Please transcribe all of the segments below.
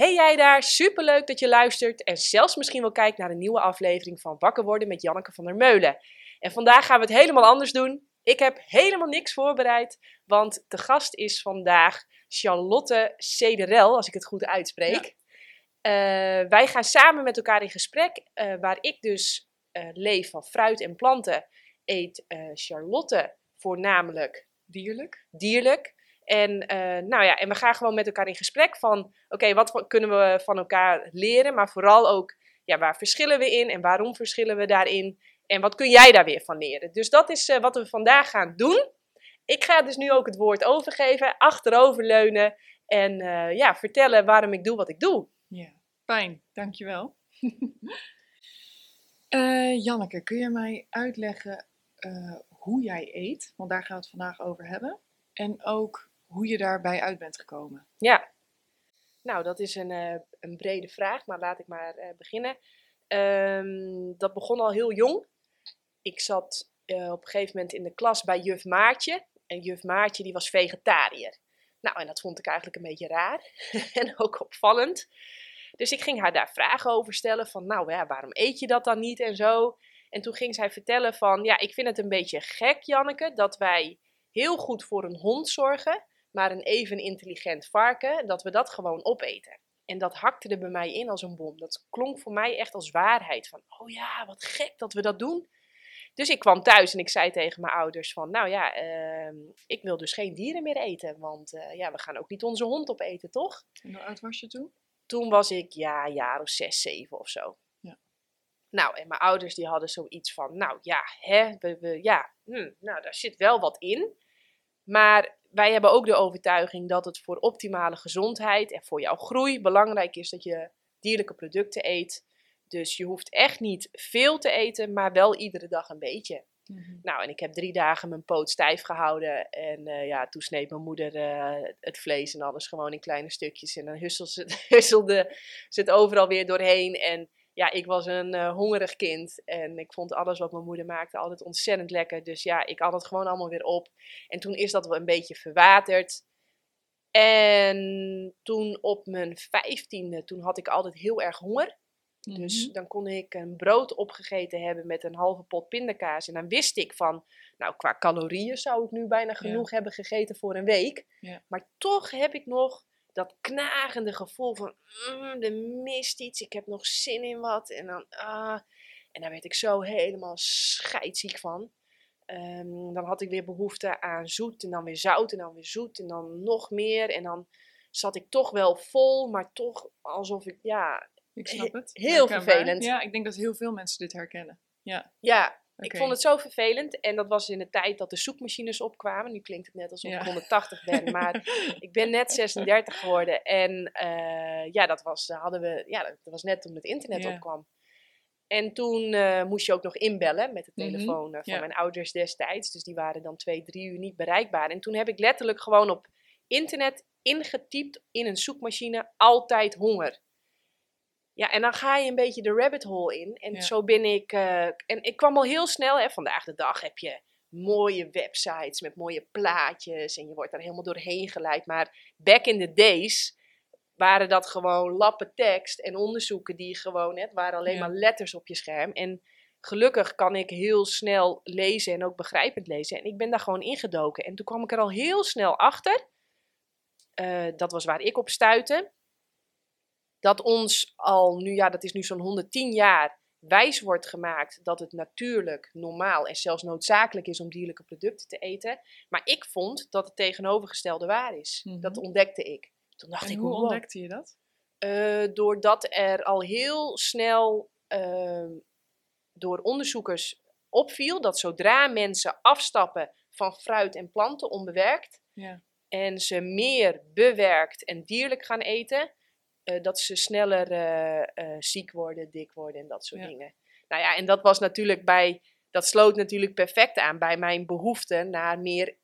Hey jij daar, superleuk dat je luistert en zelfs misschien wel kijkt naar een nieuwe aflevering van Wakker worden met Janneke van der Meulen. En vandaag gaan we het helemaal anders doen. Ik heb helemaal niks voorbereid, want de gast is vandaag Charlotte Cederel, als ik het goed uitspreek. Eh, wij gaan samen met elkaar in gesprek, eh, waar ik dus eh, leef van fruit en planten, eet Charlotte voornamelijk dierlijk. dierlijk. En, eh, nou ja, en we gaan gewoon met elkaar in gesprek van, oké, wat kunnen we van elkaar leren? Maar vooral ook, ja, waar verschillen we in en waarom verschillen we daarin? En wat kun jij daar weer van leren? Dus dat is eh, wat we vandaag gaan doen. Ik ga dus nu ook het woord overgeven, achteroverleunen en uh, ja, vertellen waarom ik doe wat ik doe. Ja, fijn, dankjewel. Janneke, kun je mij uitleggen hoe jij eet? Want daar gaan we het vandaag over hebben. En ook hoe je daarbij uit bent gekomen. Ja, nou dat is een, uh, een brede vraag, maar laat ik maar uh, beginnen. Um, dat begon al heel jong. Ik zat uh, op een gegeven moment in de klas bij juf Maartje. En juf Maartje die was vegetariër. Nou, en dat vond ik eigenlijk een beetje raar en ook opvallend. Dus ik ging haar daar vragen over stellen van, nou ja, waarom eet je dat dan niet en zo. En toen ging zij vertellen van, ja, ik vind het een beetje gek, Janneke, dat wij heel goed voor een hond zorgen, maar een even intelligent varken, dat we dat gewoon opeten. En dat hakte er bij mij in als een bom. Dat klonk voor mij echt als waarheid. Van, oh ja, wat gek dat we dat doen. Dus ik kwam thuis en ik zei tegen mijn ouders van, nou ja, uh, ik wil dus geen dieren meer eten. Want uh, ja, we gaan ook niet onze hond opeten, toch? En hoe oud was je toen? Toen was ik, ja, een jaar of zes, zeven of zo. Ja. Nou, en mijn ouders die hadden zoiets van, nou ja, hè, we, we, ja, hm, nou daar zit wel wat in. Maar wij hebben ook de overtuiging dat het voor optimale gezondheid en voor jouw groei belangrijk is dat je dierlijke producten eet. Dus je hoeft echt niet veel te eten, maar wel iedere dag een beetje. Mhm. Nou, en ik heb drie dagen mijn poot stijf gehouden. En uh, ja, toen sneed mijn moeder uh, het vlees en alles gewoon in kleine stukjes. En dan husselde ze het overal weer doorheen. En ja, ik was een uh, hongerig kind en ik vond alles wat mijn moeder maakte altijd ontzettend lekker. Dus ja, ik had het gewoon allemaal weer op. En toen is dat wel een beetje verwaterd. En toen op mijn vijftiende, toen had ik altijd heel erg honger. Mm -hmm. Dus dan kon ik een brood opgegeten hebben met een halve pot pindakaas. En dan wist ik van, nou qua calorieën zou ik nu bijna genoeg ja. hebben gegeten voor een week. Ja. Maar toch heb ik nog dat knagende gevoel van, mm, er mist iets, ik heb nog zin in wat. En dan, ah, en daar werd ik zo helemaal scheidziek van. Um, dan had ik weer behoefte aan zoet en dan weer zout en dan weer zoet en dan nog meer. En dan zat ik toch wel vol, maar toch alsof ik, ja... Ik snap het. Heel vervelend. Ja, ik denk dat heel veel mensen dit herkennen. Ja. Ja. Ik vond het zo vervelend. En dat was in de tijd dat de zoekmachines opkwamen. Nu klinkt het net alsof Ja. ik 180 ben. Maar ik ben net 36 geworden. En uh, ja, dat was, hadden we, ja, dat was net toen het internet Ja. opkwam. En toen uh, moest je ook nog inbellen met de Mhm. telefoon van Ja. mijn ouders destijds. Dus die waren dan twee, drie uur niet bereikbaar. En toen heb ik letterlijk gewoon op internet ingetypt in een zoekmachine altijd honger. Ja, en dan ga je een beetje de rabbit hole in. En Ja. zo ben ik. eh, en ik kwam al heel snel. Hè, vandaag de dag heb je mooie websites met mooie plaatjes. En je wordt daar helemaal doorheen geleid. Maar back in the days waren dat gewoon lappen tekst en onderzoeken die gewoon. Het waren alleen Ja. maar letters op je scherm. En gelukkig kan ik heel snel lezen en ook begrijpend lezen. En ik ben daar gewoon ingedoken. En toen kwam ik er al heel snel achter. eh, dat was waar ik op stuitte dat ons al nu, ja, dat is nu zo'n 110 jaar, wijs wordt gemaakt dat het natuurlijk, normaal en zelfs noodzakelijk is om dierlijke producten te eten. Maar ik vond dat het tegenovergestelde waar is. Mhm. Dat ontdekte ik. Toen dacht En ik, hoe wow. ontdekte je dat? Eh, doordat er al heel snel ehm, door onderzoekers opviel dat zodra mensen afstappen van fruit en planten onbewerkt Ja. en ze meer bewerkt en dierlijk gaan eten, eh, dat ze sneller eh, eh, ziek worden, dik worden en dat soort Ja. dingen. Nou ja, en dat was natuurlijk bij, dat sloot natuurlijk perfect aan bij mijn behoefte naar meer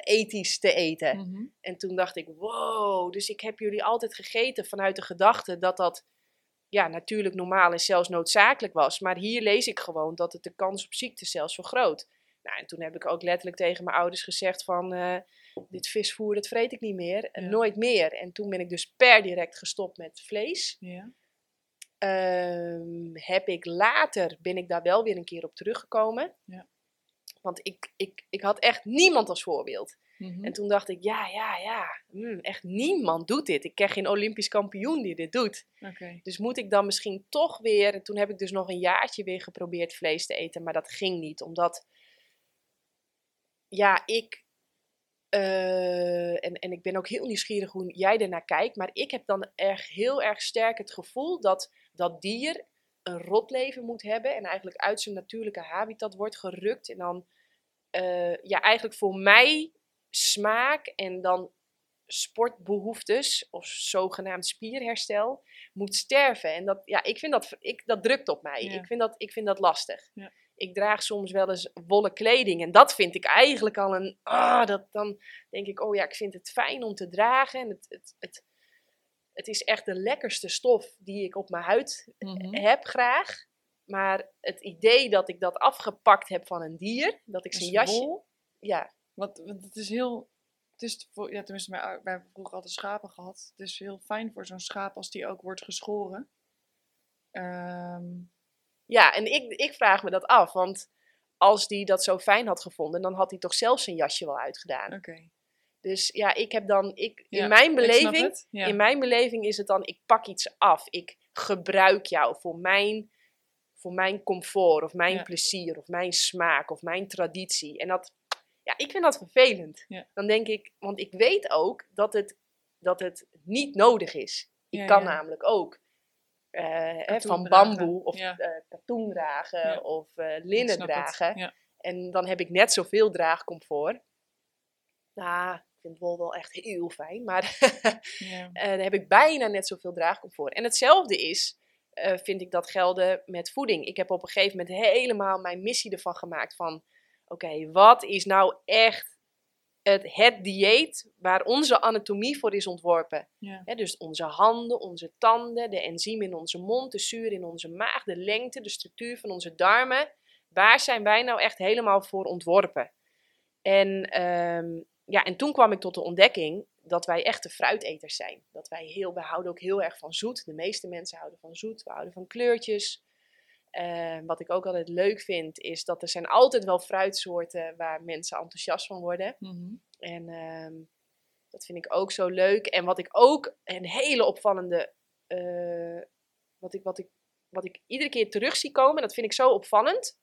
ethisch te eten. Mhm. En toen dacht ik, wow, dus ik heb jullie altijd gegeten vanuit de gedachte dat dat ja, natuurlijk normaal en zelfs noodzakelijk was. Maar hier lees ik gewoon dat het de kans op ziekte zelfs vergroot. Nou, en toen heb ik ook letterlijk tegen mijn ouders gezegd van, dit visvoer, dat vreet ik niet meer. En Ja. Nooit meer. En toen ben ik dus per direct gestopt met vlees. Ja. Ehm, heb ik later, ben ik daar wel weer een keer op teruggekomen. Ja. Want ik, ik, ik had echt niemand als voorbeeld. Mhm. En toen dacht ik, ja, ja, ja, hmm, echt niemand doet dit. Ik ken geen Olympisch kampioen die dit doet. Oké. Dus moet ik dan misschien toch weer... En toen heb ik dus nog een jaartje weer geprobeerd vlees te eten. Maar dat ging niet, omdat... Ja, ik... eh, en, en ik ben ook heel nieuwsgierig hoe jij ernaar kijkt. Maar ik heb dan erg, heel erg sterk het gevoel dat dat dier een rotleven moet hebben. En eigenlijk uit zijn natuurlijke habitat wordt gerukt. En dan eh, ja, eigenlijk voor mij smaak en dan sportbehoeftes of zogenaamd spierherstel moet sterven. En dat, ja, ik vind dat, ik, dat drukt op mij. Ja. Ik, vind dat, ik vind dat lastig. Ja. Ik draag soms wel eens wollen kleding en dat vind ik eigenlijk al een, ah, dat, dan denk ik, oh ja, ik vind het fijn om te dragen. En het, het, het, het is echt de lekkerste stof die ik op mijn huid Mhm. heb graag. Maar het idee dat ik dat afgepakt heb van een dier, dat ik zijn jasje... wol, Ja, Want, want het is heel. Het is ja, tenminste, wij, wij hebben vroeger altijd schapen gehad. Het is heel fijn voor zo'n schaap als die ook wordt geschoren. Ehm, ja, en ik, ik vraag me dat af, want als die dat zo fijn had gevonden, dan had hij toch zelf zijn jasje wel uitgedaan. Oké. Dus ja, ik heb dan, ik, Ja, in mijn beleving, Ja. in mijn beleving is het dan, ik pak iets af, ik gebruik jou voor mijn, voor mijn comfort of mijn Ja. plezier of mijn smaak of mijn traditie. En dat, ja, ik vind dat vervelend. Dan denk ik, want ik weet ook dat het, dat het niet nodig is. Ik kan namelijk ook hè, Katoen van bamboe of ja. eh, katoen dragen Ja. of eh, linnen dragen. Ja. En dan heb ik net zoveel draagcomfort. Nou, ik vind wol wel echt heel fijn, maar Ja. eh, dan heb ik bijna net zoveel draagcomfort. En hetzelfde is, eh, vind ik dat gelden met voeding. Ik heb op een gegeven moment helemaal mijn missie ervan gemaakt van, oké, wat is nou echt het, het dieet waar onze anatomie voor is ontworpen? Ja. Dus onze handen, onze tanden, de enzymen in onze mond, de zuur in onze maag, de lengte, de structuur van onze darmen. Waar zijn wij nou echt helemaal voor ontworpen? En, ehm, ja, en toen kwam ik tot de ontdekking dat wij echte fruiteters zijn. Dat wij heel, we houden ook heel erg van zoet. De meeste mensen houden van zoet, we houden van kleurtjes. Ehm, wat ik ook altijd leuk vind, is dat er zijn altijd wel fruitsoorten waar mensen enthousiast van worden. Mhm. En ehm, dat vind ik ook zo leuk. En wat ik ook een hele opvallende. eh, wat, ik, wat, ik, wat ik iedere keer terug zie komen, dat vind ik zo opvallend.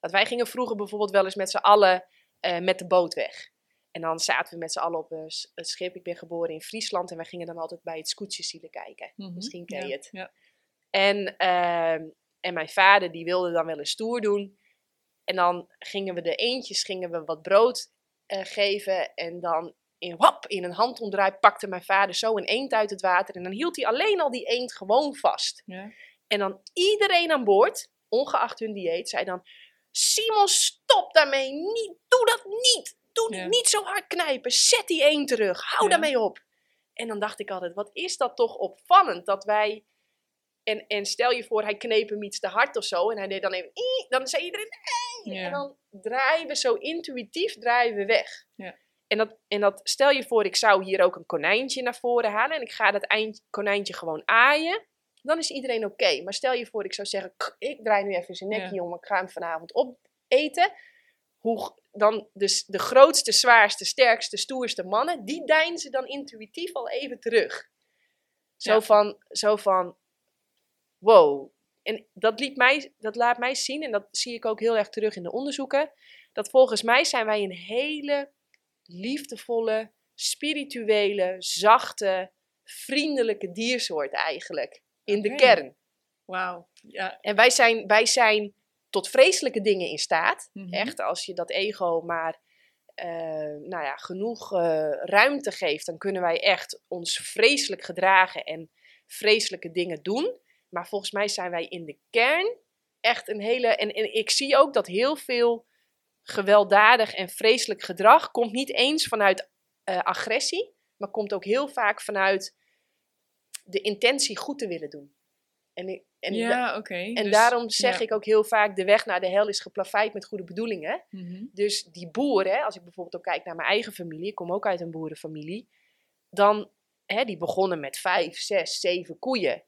Dat wij gingen vroeger bijvoorbeeld wel eens met z'n allen eh, met de boot weg. En dan zaten we met z'n allen op een schip. Ik ben geboren in Friesland en wij gingen dan altijd bij het Scootjeszielen kijken. Mhm. Misschien ken je Ja, het. Ja. En, ehm, en mijn vader die wilde dan wel eens stoer doen. En dan gingen we de eendjes gingen we wat brood eh, geven. En dan in, wap, in een handomdraai pakte mijn vader zo een eend uit het water. En dan hield hij alleen al die eend gewoon vast. Ja. En dan iedereen aan boord, ongeacht hun dieet, zei dan... Simon, stop daarmee. Niet, doe dat niet. Doe Ja. niet zo hard knijpen. Zet die eend terug. Hou Ja. daarmee op. En dan dacht ik altijd, wat is dat toch opvallend dat wij... En, en stel je voor, hij kneep hem iets te hard of zo. En hij deed dan even... Dan zei iedereen... Nee. Ja. En dan draaien we zo intuïtief draaien we weg. Ja. En, dat, en dat, stel je voor, ik zou hier ook een konijntje naar voren halen. En ik ga dat eind, konijntje gewoon aaien. Dan is iedereen oké. Maar stel je voor, ik zou zeggen... "K, Ik draai nu even zijn nekje Ja. om. Ik ga hem vanavond opeten. Hoe, dan dus de grootste, zwaarste, sterkste, stoerste mannen... Die deinzen dan intuïtief al even terug. Zo van... Zo van wow. En dat, liet mij, dat laat mij zien, en dat zie ik ook heel erg terug in de onderzoeken, dat volgens mij zijn wij een hele liefdevolle, spirituele, zachte, vriendelijke diersoort eigenlijk. In de kern. Wauw. Ja. En wij zijn, wij zijn tot vreselijke dingen in staat. Mhm. Echt, als je dat ego maar eh, nou ja, genoeg eh, ruimte geeft, dan kunnen wij echt ons vreselijk gedragen en vreselijke dingen doen. Maar volgens mij zijn wij in de kern echt een hele. En, en ik zie ook dat heel veel gewelddadig en vreselijk gedrag komt niet eens vanuit eh, agressie, maar komt ook heel vaak vanuit de intentie goed te willen doen. En En, da- ja, en dus- daarom zeg ja. ik ook heel vaak, de weg naar de hel is geplaveid met goede bedoelingen. Mhm. Dus die boer, hè, als ik bijvoorbeeld ook kijk naar mijn eigen familie, ik kom ook uit een boerenfamilie, dan, hè, die begonnen met vijf, zes, zeven koeien.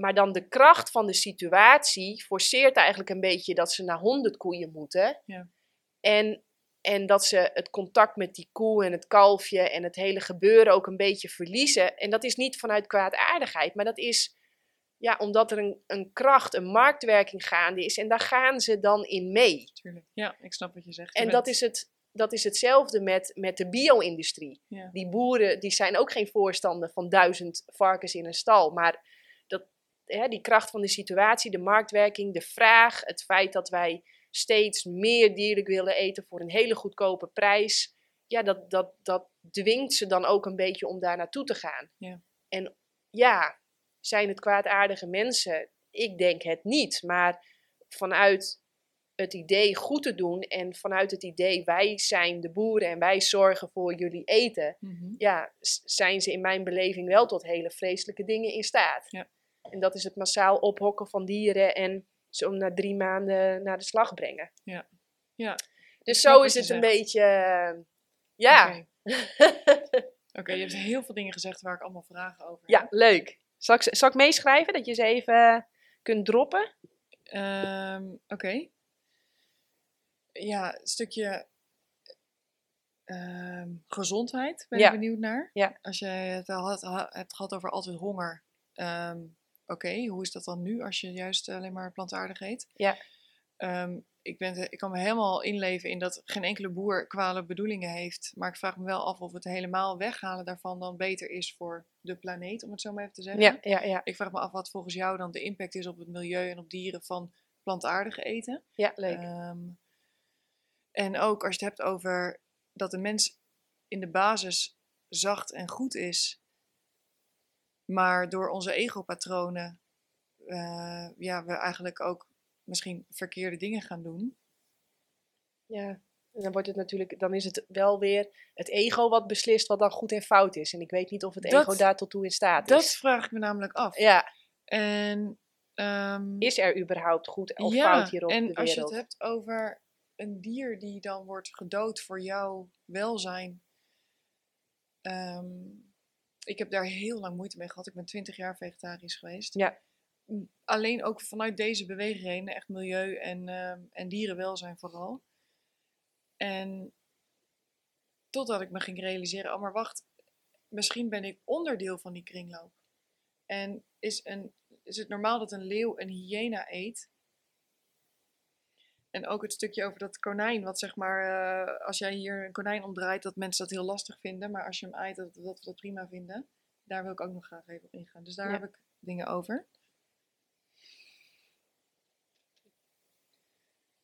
Maar dan de kracht van de situatie forceert eigenlijk een beetje dat ze naar honderd koeien moeten. Ja. En, en dat ze het contact met die koe en het kalfje en het hele gebeuren ook een beetje verliezen. En dat is niet vanuit kwaadaardigheid, maar dat is ja, omdat er een, een kracht, een marktwerking gaande is. En daar gaan ze dan in mee. Tuurlijk. Ja, ik snap wat je zegt. Je En bent- dat is, het, dat is hetzelfde met, met de bio-industrie. Ja. Die boeren die zijn ook geen voorstander van duizend varkens in een stal. Maar hè, die kracht van de situatie, de marktwerking, de vraag, het feit dat wij steeds meer dierlijk willen eten voor een hele goedkope prijs. Ja, dat, dat, dat dwingt ze dan ook een beetje om daar naartoe te gaan. Ja. En ja, zijn het kwaadaardige mensen? Ik denk het niet. Maar vanuit het idee goed te doen en vanuit het idee wij zijn de boeren en wij zorgen voor jullie eten, Mhm. ja, zijn ze in mijn beleving wel tot hele vreselijke dingen in staat. Ja. En dat is het massaal ophokken van dieren en ze om na drie maanden naar de slag brengen. Ja. Ja. Dus zo is het een beetje, eh, ja. Oké. Oké, je hebt heel veel dingen gezegd waar ik allemaal vragen over heb. ja, leuk. Zal ik, zal ik meeschrijven dat je ze even kunt droppen? Ehm, Oké. Ja, een stukje ehm, gezondheid ben Ja. ik benieuwd naar. Ja. Als je het al had, ha- hebt gehad over altijd honger. ehm, Oké, hoe is dat dan nu als je juist alleen maar plantaardig eet? Ja. Ehm, ik, ben, ik kan me helemaal inleven in dat geen enkele boer kwade bedoelingen heeft. Maar ik vraag me wel af of het helemaal weghalen daarvan dan beter is voor de planeet, om het zo maar even te zeggen. Ja, ja, ja. Ik vraag me af wat volgens jou dan de impact is op het milieu en op dieren van plantaardig eten. Ja, leuk. Ehm, en ook als je het hebt over dat de mens in de basis zacht en goed is, maar door onze egopatronen eh, ja, we eigenlijk ook misschien verkeerde dingen gaan doen. Ja, en dan wordt het natuurlijk, dan is het wel weer het ego wat beslist wat dan goed en fout is. En ik weet niet of het Dat- ego daar tot toe in staat Dat is. vraag ik me namelijk af. Ja, En ehm, is er überhaupt goed of ja, fout hier op en de als je wereld? het hebt over een dier die dan wordt gedood voor jouw welzijn. ehm, ik heb daar heel lang moeite mee gehad. Ik ben twintig jaar vegetarisch geweest. Ja. Alleen ook vanuit deze bewegingen, echt milieu en, ehm, en dierenwelzijn vooral. En totdat ik me ging realiseren, oh maar wacht, misschien ben ik onderdeel van die kringloop. En is, een, is het normaal dat een leeuw een hyena eet? En ook het stukje over dat konijn, wat zeg maar, eh, als jij hier een konijn omdraait, dat mensen dat heel lastig vinden. Maar als je hem eet, dat, dat we dat prima vinden. Daar wil ik ook nog graag even op ingaan. Dus daar Ja. heb ik dingen over.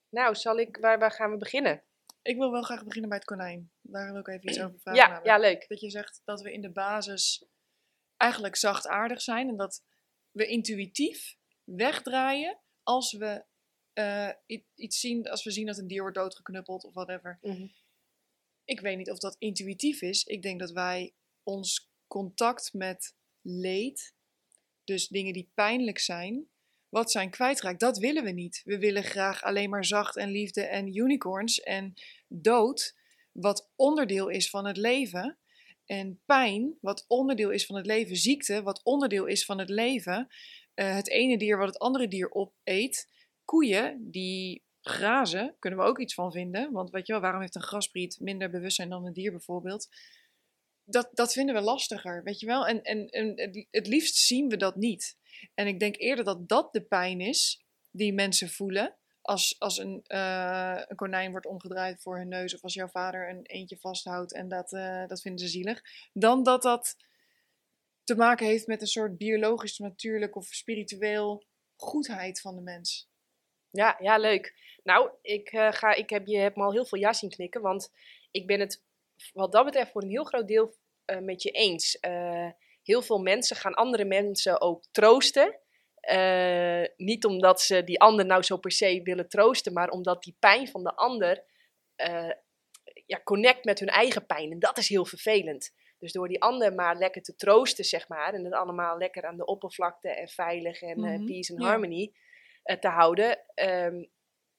Nou, zal ik, waar, waar gaan we beginnen? Ik wil wel graag beginnen bij het konijn. Daar wil ik even iets over vragen. Ja, namelijk. ja, leuk. dat je zegt dat we in de basis eigenlijk zachtaardig zijn en dat we intuïtief wegdraaien als we eh, iets zien, als we zien dat een dier wordt doodgeknuppeld of whatever. Mhm. Ik weet niet of dat intuïtief is. Ik denk dat wij ons contact met leed, dus dingen die pijnlijk zijn, wat zijn kwijtraakt. Dat willen we niet. We willen graag alleen maar zacht en liefde en unicorns en dood, wat onderdeel is van het leven. En pijn, wat onderdeel is van het leven. Ziekte, wat onderdeel is van het leven. Eh, het ene dier wat het andere dier opeet. Koeien die grazen, kunnen we ook iets van vinden. Want weet je wel, waarom heeft een graspriet minder bewustzijn dan een dier bijvoorbeeld? Dat, dat vinden we lastiger, weet je wel. En, en, en het- liefst zien we dat niet. En ik denk eerder dat dat de pijn is die mensen voelen. Als, als een, eh, een konijn wordt omgedraaid voor hun neus. Of als jouw vader een eentje vasthoudt en dat, eh, dat vinden ze zielig. Dan dat dat te maken heeft met een soort biologisch, natuurlijk of spiritueel goedheid van de mens. Ja, ja, leuk. Nou, ik, eh, ga, ik heb je hebt me al heel veel ja zien knikken, want ik ben het wat dat betreft voor een heel groot deel eh, met je eens. Eh, heel veel mensen gaan andere mensen ook troosten. Niet omdat ze die ander nou zo per se willen troosten, maar omdat die pijn van de ander ja, connect met hun eigen pijn. En dat is heel vervelend. Dus door die ander maar lekker te troosten, zeg maar, en het allemaal lekker aan de oppervlakte en veilig en Mhm, peace and ja. harmony te houden, ehm,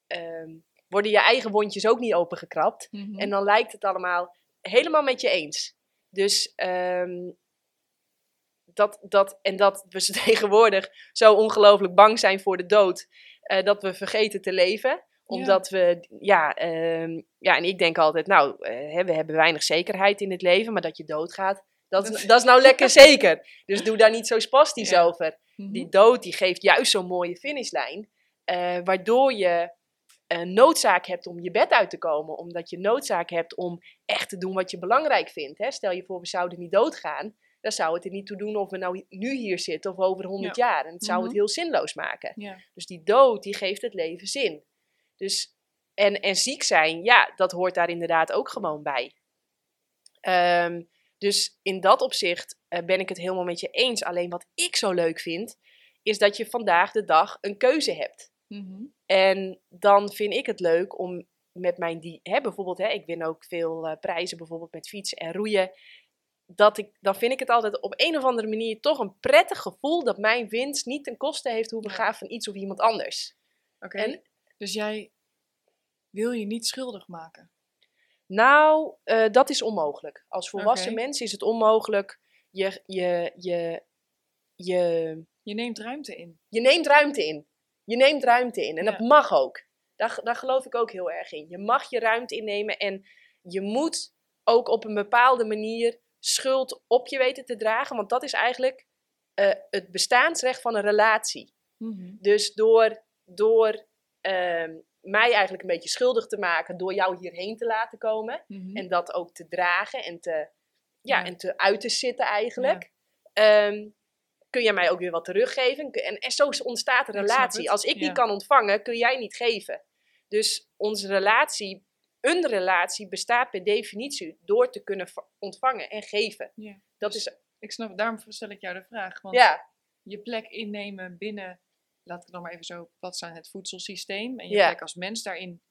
ehm, worden je eigen wondjes ook niet opengekrapt. Mhm. En dan lijkt het allemaal helemaal met je eens. Dus ehm, dat, dat, en dat we tegenwoordig zo ongelooflijk bang zijn voor de dood, eh, dat we vergeten te leven. Omdat we, ja, ja, en ik denk altijd, nou, eh, hè, we hebben weinig zekerheid in het leven, maar dat je doodgaat, dat, is- Dat- dat is nou lekker zeker. Dus doe daar niet zo spastisch Ja. over. Mhm. Die dood die geeft juist zo'n mooie finishlijn, eh, waardoor je eh, noodzaak hebt om je bed uit te komen. Omdat je noodzaak hebt om echt te doen wat je belangrijk vindt. Hè? Stel je voor, we zouden niet doodgaan. Dan zou het er niet toe doen of we nou nu hier zitten of over 100 jaar. En het zou het Mhm. heel zinloos maken. Ja. Dus die dood, die geeft het leven zin. Dus, en, en ziek zijn, ja, dat hoort daar inderdaad ook gewoon bij. Ehm, dus in dat opzicht eh, ben ik het helemaal met je eens. Alleen wat ik zo leuk vind, is dat je vandaag de dag een keuze hebt. Mhm. En dan vind ik het leuk om met mijn die, hè, bijvoorbeeld, hè, ik win ook veel eh, prijzen, bijvoorbeeld met fietsen en roeien. Dat ik, dan vind ik het altijd op een of andere manier toch een prettig gevoel dat mijn winst niet ten koste heeft hoeven Ja. gaan van iets of iemand anders. Oké. Dus jij wil je niet schuldig maken. Nou, eh, dat is onmogelijk. Als volwassen Oké. mens is het onmogelijk. Je, je, je, je, Je neemt ruimte in. je neemt ruimte in. Je neemt ruimte in. En Ja. dat mag ook. Daar, daar geloof ik ook heel erg in. Je mag je ruimte innemen en je moet ook op een bepaalde manier schuld op je weten te dragen. Want dat is eigenlijk eh, het bestaansrecht van een relatie. Mhm. Dus door, door ehm, mij eigenlijk een beetje schuldig te maken, door jou hierheen te laten komen. Mhm. En dat ook te dragen en te, ja, Ja. en te uit te zitten eigenlijk. Ehm, kun jij mij ook weer wat teruggeven? En, en zo ontstaat een relatie. Als ik ja. niet kan ontvangen, kun jij niet geven. Dus onze relatie, een relatie bestaat per definitie door te kunnen ontvangen en geven. Dat Dus is, Ik snap, daarom stel ik jou de vraag. Want je plek innemen binnen, laat ik dan maar even zo plat zijn, het voedselsysteem. En je Ja. plek als mens daarin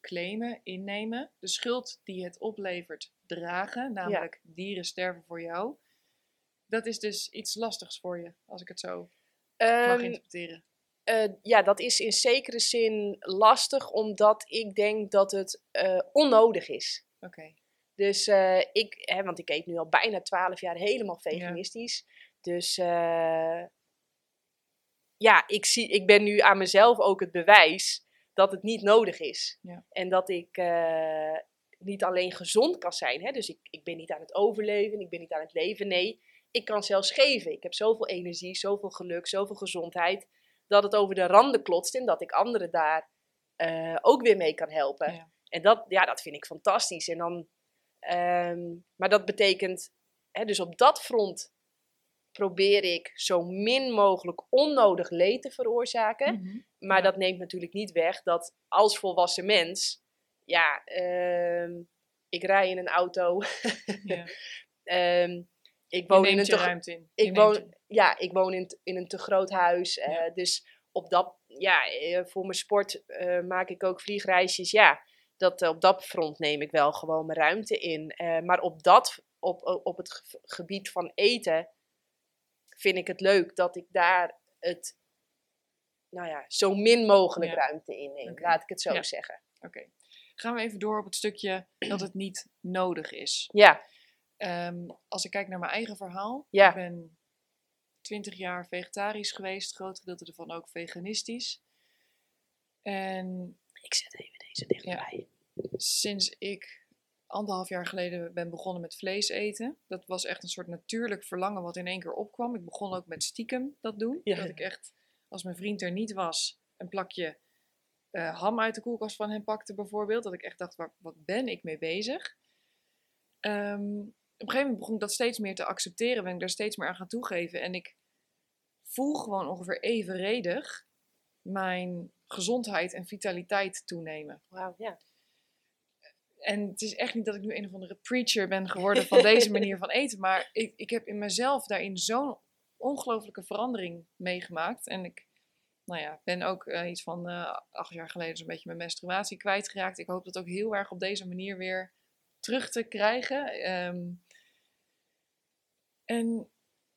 claimen, innemen. De schuld die het oplevert, dragen. Namelijk dieren sterven voor jou. Dat is dus iets lastigs voor je, als ik het zo mag Ehm, interpreteren. eh, ja, dat is in zekere zin lastig, omdat ik denk dat het eh, onnodig is. Oké. Dus eh, ik, hè, want ik eet nu al bijna twaalf jaar helemaal veganistisch. Dus ja, ik, zie, ik ben nu aan mezelf ook het bewijs dat het niet nodig is. Ja. En dat ik eh, niet alleen gezond kan zijn. Hè? Dus ik, ik ben niet aan het overleven, ik ben niet aan het leven. Nee, ik kan zelfs geven. Ik heb zoveel energie, zoveel geluk, zoveel gezondheid. Dat het over de randen klotst en dat ik anderen daar eh, ook weer mee kan helpen. Ja. En dat, ja, dat vind ik fantastisch. En dan, ehm, maar dat betekent, hè, dus op dat front probeer ik zo min mogelijk onnodig leed te veroorzaken. Mhm. Maar Ja. dat neemt natuurlijk niet weg dat als volwassen mens, ja, ehm, ik rij in een auto. Ja. ehm, ik woon in een te, ruimte in. ik woon, ja, ik woon in, in een te groot huis. eh. Dus op dat, ja, eh, voor mijn sport eh, maak ik ook vliegreisjes. Ja, dat, op dat front neem ik wel gewoon mijn ruimte in. Maar op, dat, op, op het ge- gebied van eten vind ik het leuk dat ik daar het, nou ja, zo min mogelijk Ja. ruimte in neem. Laat ik het zo Ja. zeggen. Oké. Gaan we even door op het stukje dat het niet nodig is. Ja, Ehm, als ik kijk naar mijn eigen verhaal. Ja. Ik ben 20 jaar vegetarisch geweest, groot gedeelte ervan ook veganistisch. En ik zet even deze dichterbij. sinds ik anderhalf jaar geleden ben begonnen met vlees eten, dat was echt een soort natuurlijk verlangen wat in één keer opkwam. Ik begon ook met stiekem dat doen. Ja. Dat ik echt, als mijn vriend er niet was, een plakje eh, ham uit de koelkast van hem pakte bijvoorbeeld. Dat ik echt dacht, waar, wat ben ik mee bezig? Ehm, op een gegeven moment begon ik dat steeds meer te accepteren, ben ik daar steeds meer aan gaan toegeven. En ik voel gewoon ongeveer evenredig mijn gezondheid en vitaliteit toenemen. Wauw, ja. En het is echt niet dat ik nu een of andere preacher ben geworden van deze manier van eten. Maar ik, ik heb in mezelf daarin zo'n ongelooflijke verandering meegemaakt. En ik nou ja, ben ook eh, iets van eh, acht jaar geleden zo'n beetje mijn menstruatie kwijtgeraakt. Ik hoop dat ook heel erg op deze manier weer terug te krijgen. Ehm, En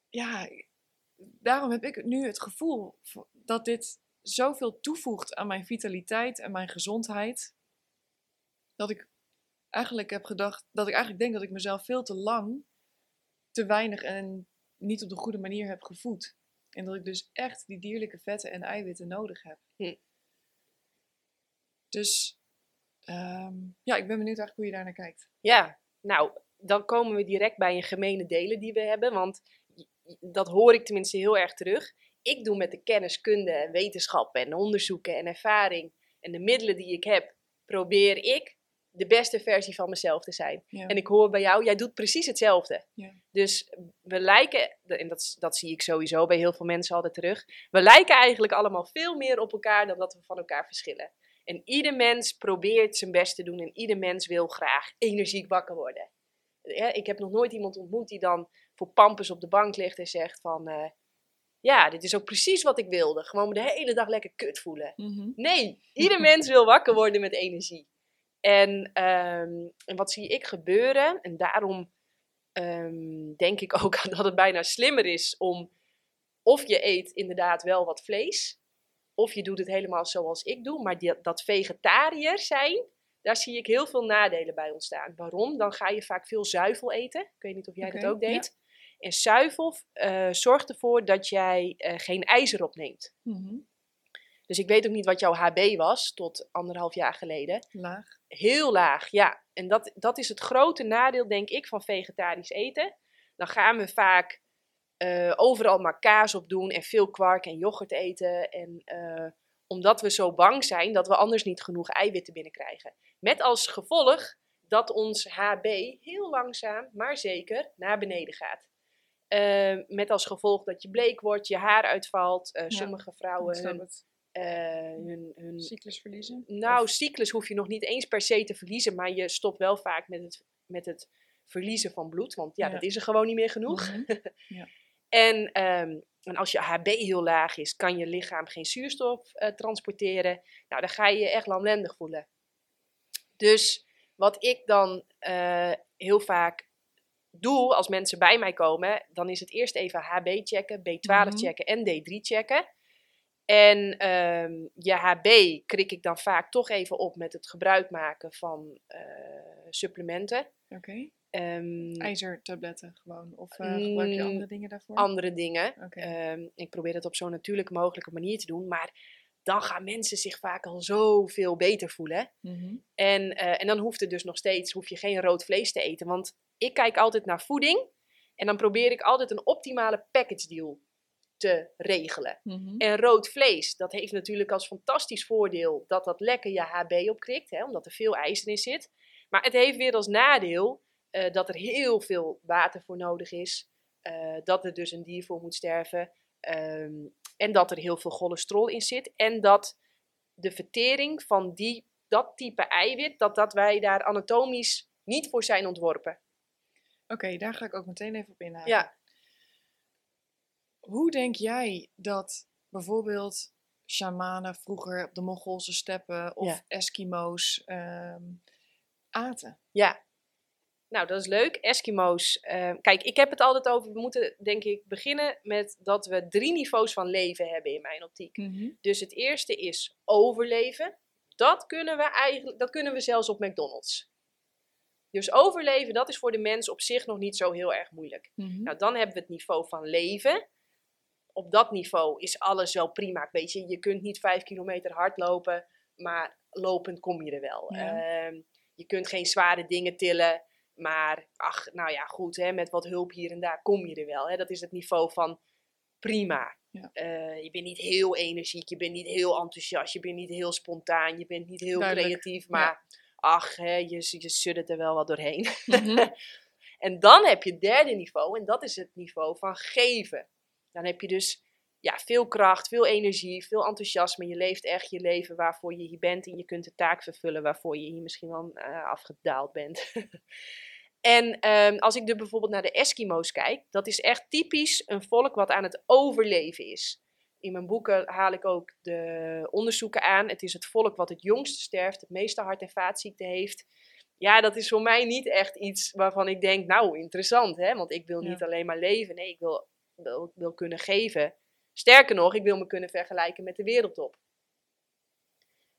ja, daarom heb ik nu het gevoel dat dit zoveel toevoegt aan mijn vitaliteit en mijn gezondheid. Dat ik eigenlijk heb gedacht, dat ik eigenlijk denk dat ik mezelf veel te lang te weinig en niet op de goede manier heb gevoed. En dat ik dus echt die dierlijke vetten en eiwitten nodig heb. Hm. Dus ehm, ja, ik ben benieuwd eigenlijk hoe je daar naar kijkt. Ja, nou, dan komen we direct bij een gemene delen die we hebben. Want dat hoor ik tenminste heel erg terug. Ik doe met de kennis, kunde en wetenschap en onderzoeken en ervaring en de middelen die ik heb, probeer ik de beste versie van mezelf te zijn. Ja. En ik hoor bij jou, jij doet precies hetzelfde. Ja. Dus we lijken, en dat, dat zie ik sowieso bij heel veel mensen altijd terug, we lijken eigenlijk allemaal veel meer op elkaar dan dat we van elkaar verschillen. En ieder mens probeert zijn best te doen en ieder mens wil graag energiek wakker worden. Ja, ik heb nog nooit iemand ontmoet die dan voor pampers op de bank ligt en zegt van, eh, ja, dit is ook precies wat ik wilde. Gewoon me de hele dag lekker kut voelen. Mhm. Nee, ieder mens wil wakker worden met energie. En, ehm, en wat zie ik gebeuren? En daarom ehm, denk ik ook dat het bijna slimmer is om of je eet inderdaad wel wat vlees, of je doet het helemaal zoals ik doe. Maar die, dat vegetariër zijn, daar zie ik heel veel nadelen bij ontstaan. Waarom? Dan ga je vaak veel zuivel eten. Ik weet niet of jij dat ook ja. deed. En zuivel eh, zorgt ervoor dat jij eh, geen ijzer opneemt. Mhm. Dus ik weet ook niet wat jouw HB was tot anderhalf jaar geleden. Laag. Heel laag, ja. En dat, dat is het grote nadeel, denk ik, van vegetarisch eten. Dan gaan we vaak eh, overal maar kaas op doen en veel kwark en yoghurt eten. En eh, omdat we zo bang zijn dat we anders niet genoeg eiwitten binnenkrijgen. Met als gevolg dat ons HB heel langzaam, maar zeker, naar beneden gaat. Eh, met als gevolg dat je bleek wordt, je haar uitvalt. Eh, Ja, sommige vrouwen hun, eh, hun, hun Cyclus verliezen? nou, Of- cyclus hoef je nog niet eens per se te verliezen, maar je stopt wel vaak met het, met het verliezen van bloed, want ja, Ja. dat is er gewoon niet meer genoeg. Mhm. En, ehm, en als je HB heel laag is, kan je lichaam geen zuurstof eh, transporteren. Nou, dan ga je je echt lamlendig voelen. Dus wat ik dan eh, heel vaak doe als mensen bij mij komen, dan is het eerst even HB checken, B12 Mhm. checken en D3 checken. En ehm, je HB krik ik dan vaak toch even op met het gebruik maken van eh, supplementen. Oké. Ehm, IJzertabletten gewoon. Of eh, gebruik je Mm, andere dingen daarvoor? andere dingen. Oké. Ehm, ik probeer het op zo'n natuurlijke mogelijke manier te doen. Maar dan gaan mensen zich vaak al zoveel beter voelen. Mhm. En, eh, en dan hoeft het dus nog steeds, hoef je geen rood vlees te eten. Want ik kijk altijd naar voeding. En dan probeer ik altijd een optimale package deal te regelen. Mhm. En rood vlees, dat heeft natuurlijk als fantastisch voordeel dat dat lekker je HB opkrikt, hè, omdat er veel ijzer in zit. Maar het heeft weer als nadeel eh, dat er heel veel water voor nodig is, eh, dat er dus een dier voor moet sterven ehm, en dat er heel veel cholesterol in zit en dat de vertering van die, dat type eiwit, dat, dat wij daar anatomisch niet voor zijn ontworpen. Oké, daar ga ik ook meteen even op inhaken. Ja. Hoe denk jij dat bijvoorbeeld shamanen vroeger op de Mongoolse steppen of Ja. Eskimo's ehm, aten? Ja, nou dat is leuk. Eskimo's. eh, kijk, ik heb het altijd over. We moeten denk ik beginnen met dat we drie niveaus van leven hebben in mijn optiek. Dus het eerste is overleven. Dat kunnen we eigenlijk, dat kunnen we zelfs op McDonald's. Dus overleven, dat is voor de mens op zich nog niet zo heel erg moeilijk. Mhm. Nou, dan hebben we het niveau van leven. Op dat niveau is alles wel prima. Weet je, je kunt niet vijf kilometer hardlopen, maar lopend kom je er wel. Ja. Ehm, je kunt geen zware dingen tillen, maar ach, nou ja, goed, hè, met wat hulp hier en daar kom je er wel. Hè. Dat is het niveau van prima. Ja. Eh, je bent niet heel energiek, je bent niet heel enthousiast, je bent niet heel spontaan, je bent niet heel Duidelijk, creatief, maar ach, hè, je, je suddert er wel wat doorheen. Mhm. En dan heb je het derde niveau en dat is het niveau van geven. Dan heb je dus ja, veel kracht, veel energie, veel enthousiasme. Je leeft echt je leven waarvoor je hier bent en je kunt de taak vervullen waarvoor je hier misschien wel eh, afgedaald bent. en ehm, als ik er bijvoorbeeld naar de Eskimo's kijk, dat is echt typisch een volk wat aan het overleven is. In mijn boeken haal ik ook de onderzoeken aan. Het is het volk wat het jongst sterft, het meeste hart- en vaatziekten heeft. ja, dat is voor mij niet echt iets waarvan ik denk, nou, interessant, hè? Want ik wil Ja. niet alleen maar leven. Nee, ik wil, wil, wil kunnen geven. Sterker nog, ik wil me kunnen vergelijken met de wereldtop.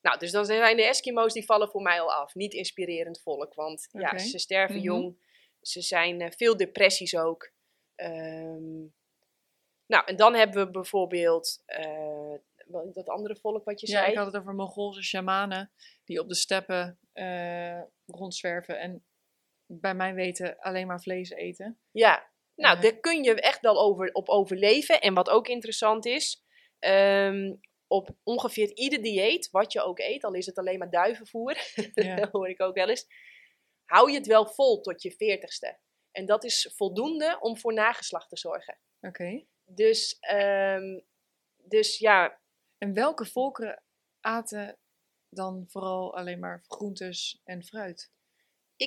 Nou, dus dan zijn de Eskimo's, die vallen voor mij al af. Niet inspirerend volk, want ja, ze sterven Mhm. jong. Ze zijn eh, veel depressies ook. Ehm, nou, en dan hebben we bijvoorbeeld eh, dat andere volk wat je Ja, zei. ik had het over Mongoolse shamanen die op de steppen eh, rondzwerven en bij mijn weten alleen maar vlees eten. Ja, nou, daar kun je echt wel over, op overleven. En wat ook interessant is, ehm, op ongeveer ieder dieet, wat je ook eet, al is het alleen maar duivenvoer, Ja. dat hoor ik ook wel eens, hou je het wel vol tot je veertigste. En dat is voldoende om voor nageslacht te zorgen. Oké. Dus, ehm, dus ja, En welke volkeren aten dan vooral alleen maar groentes en fruit?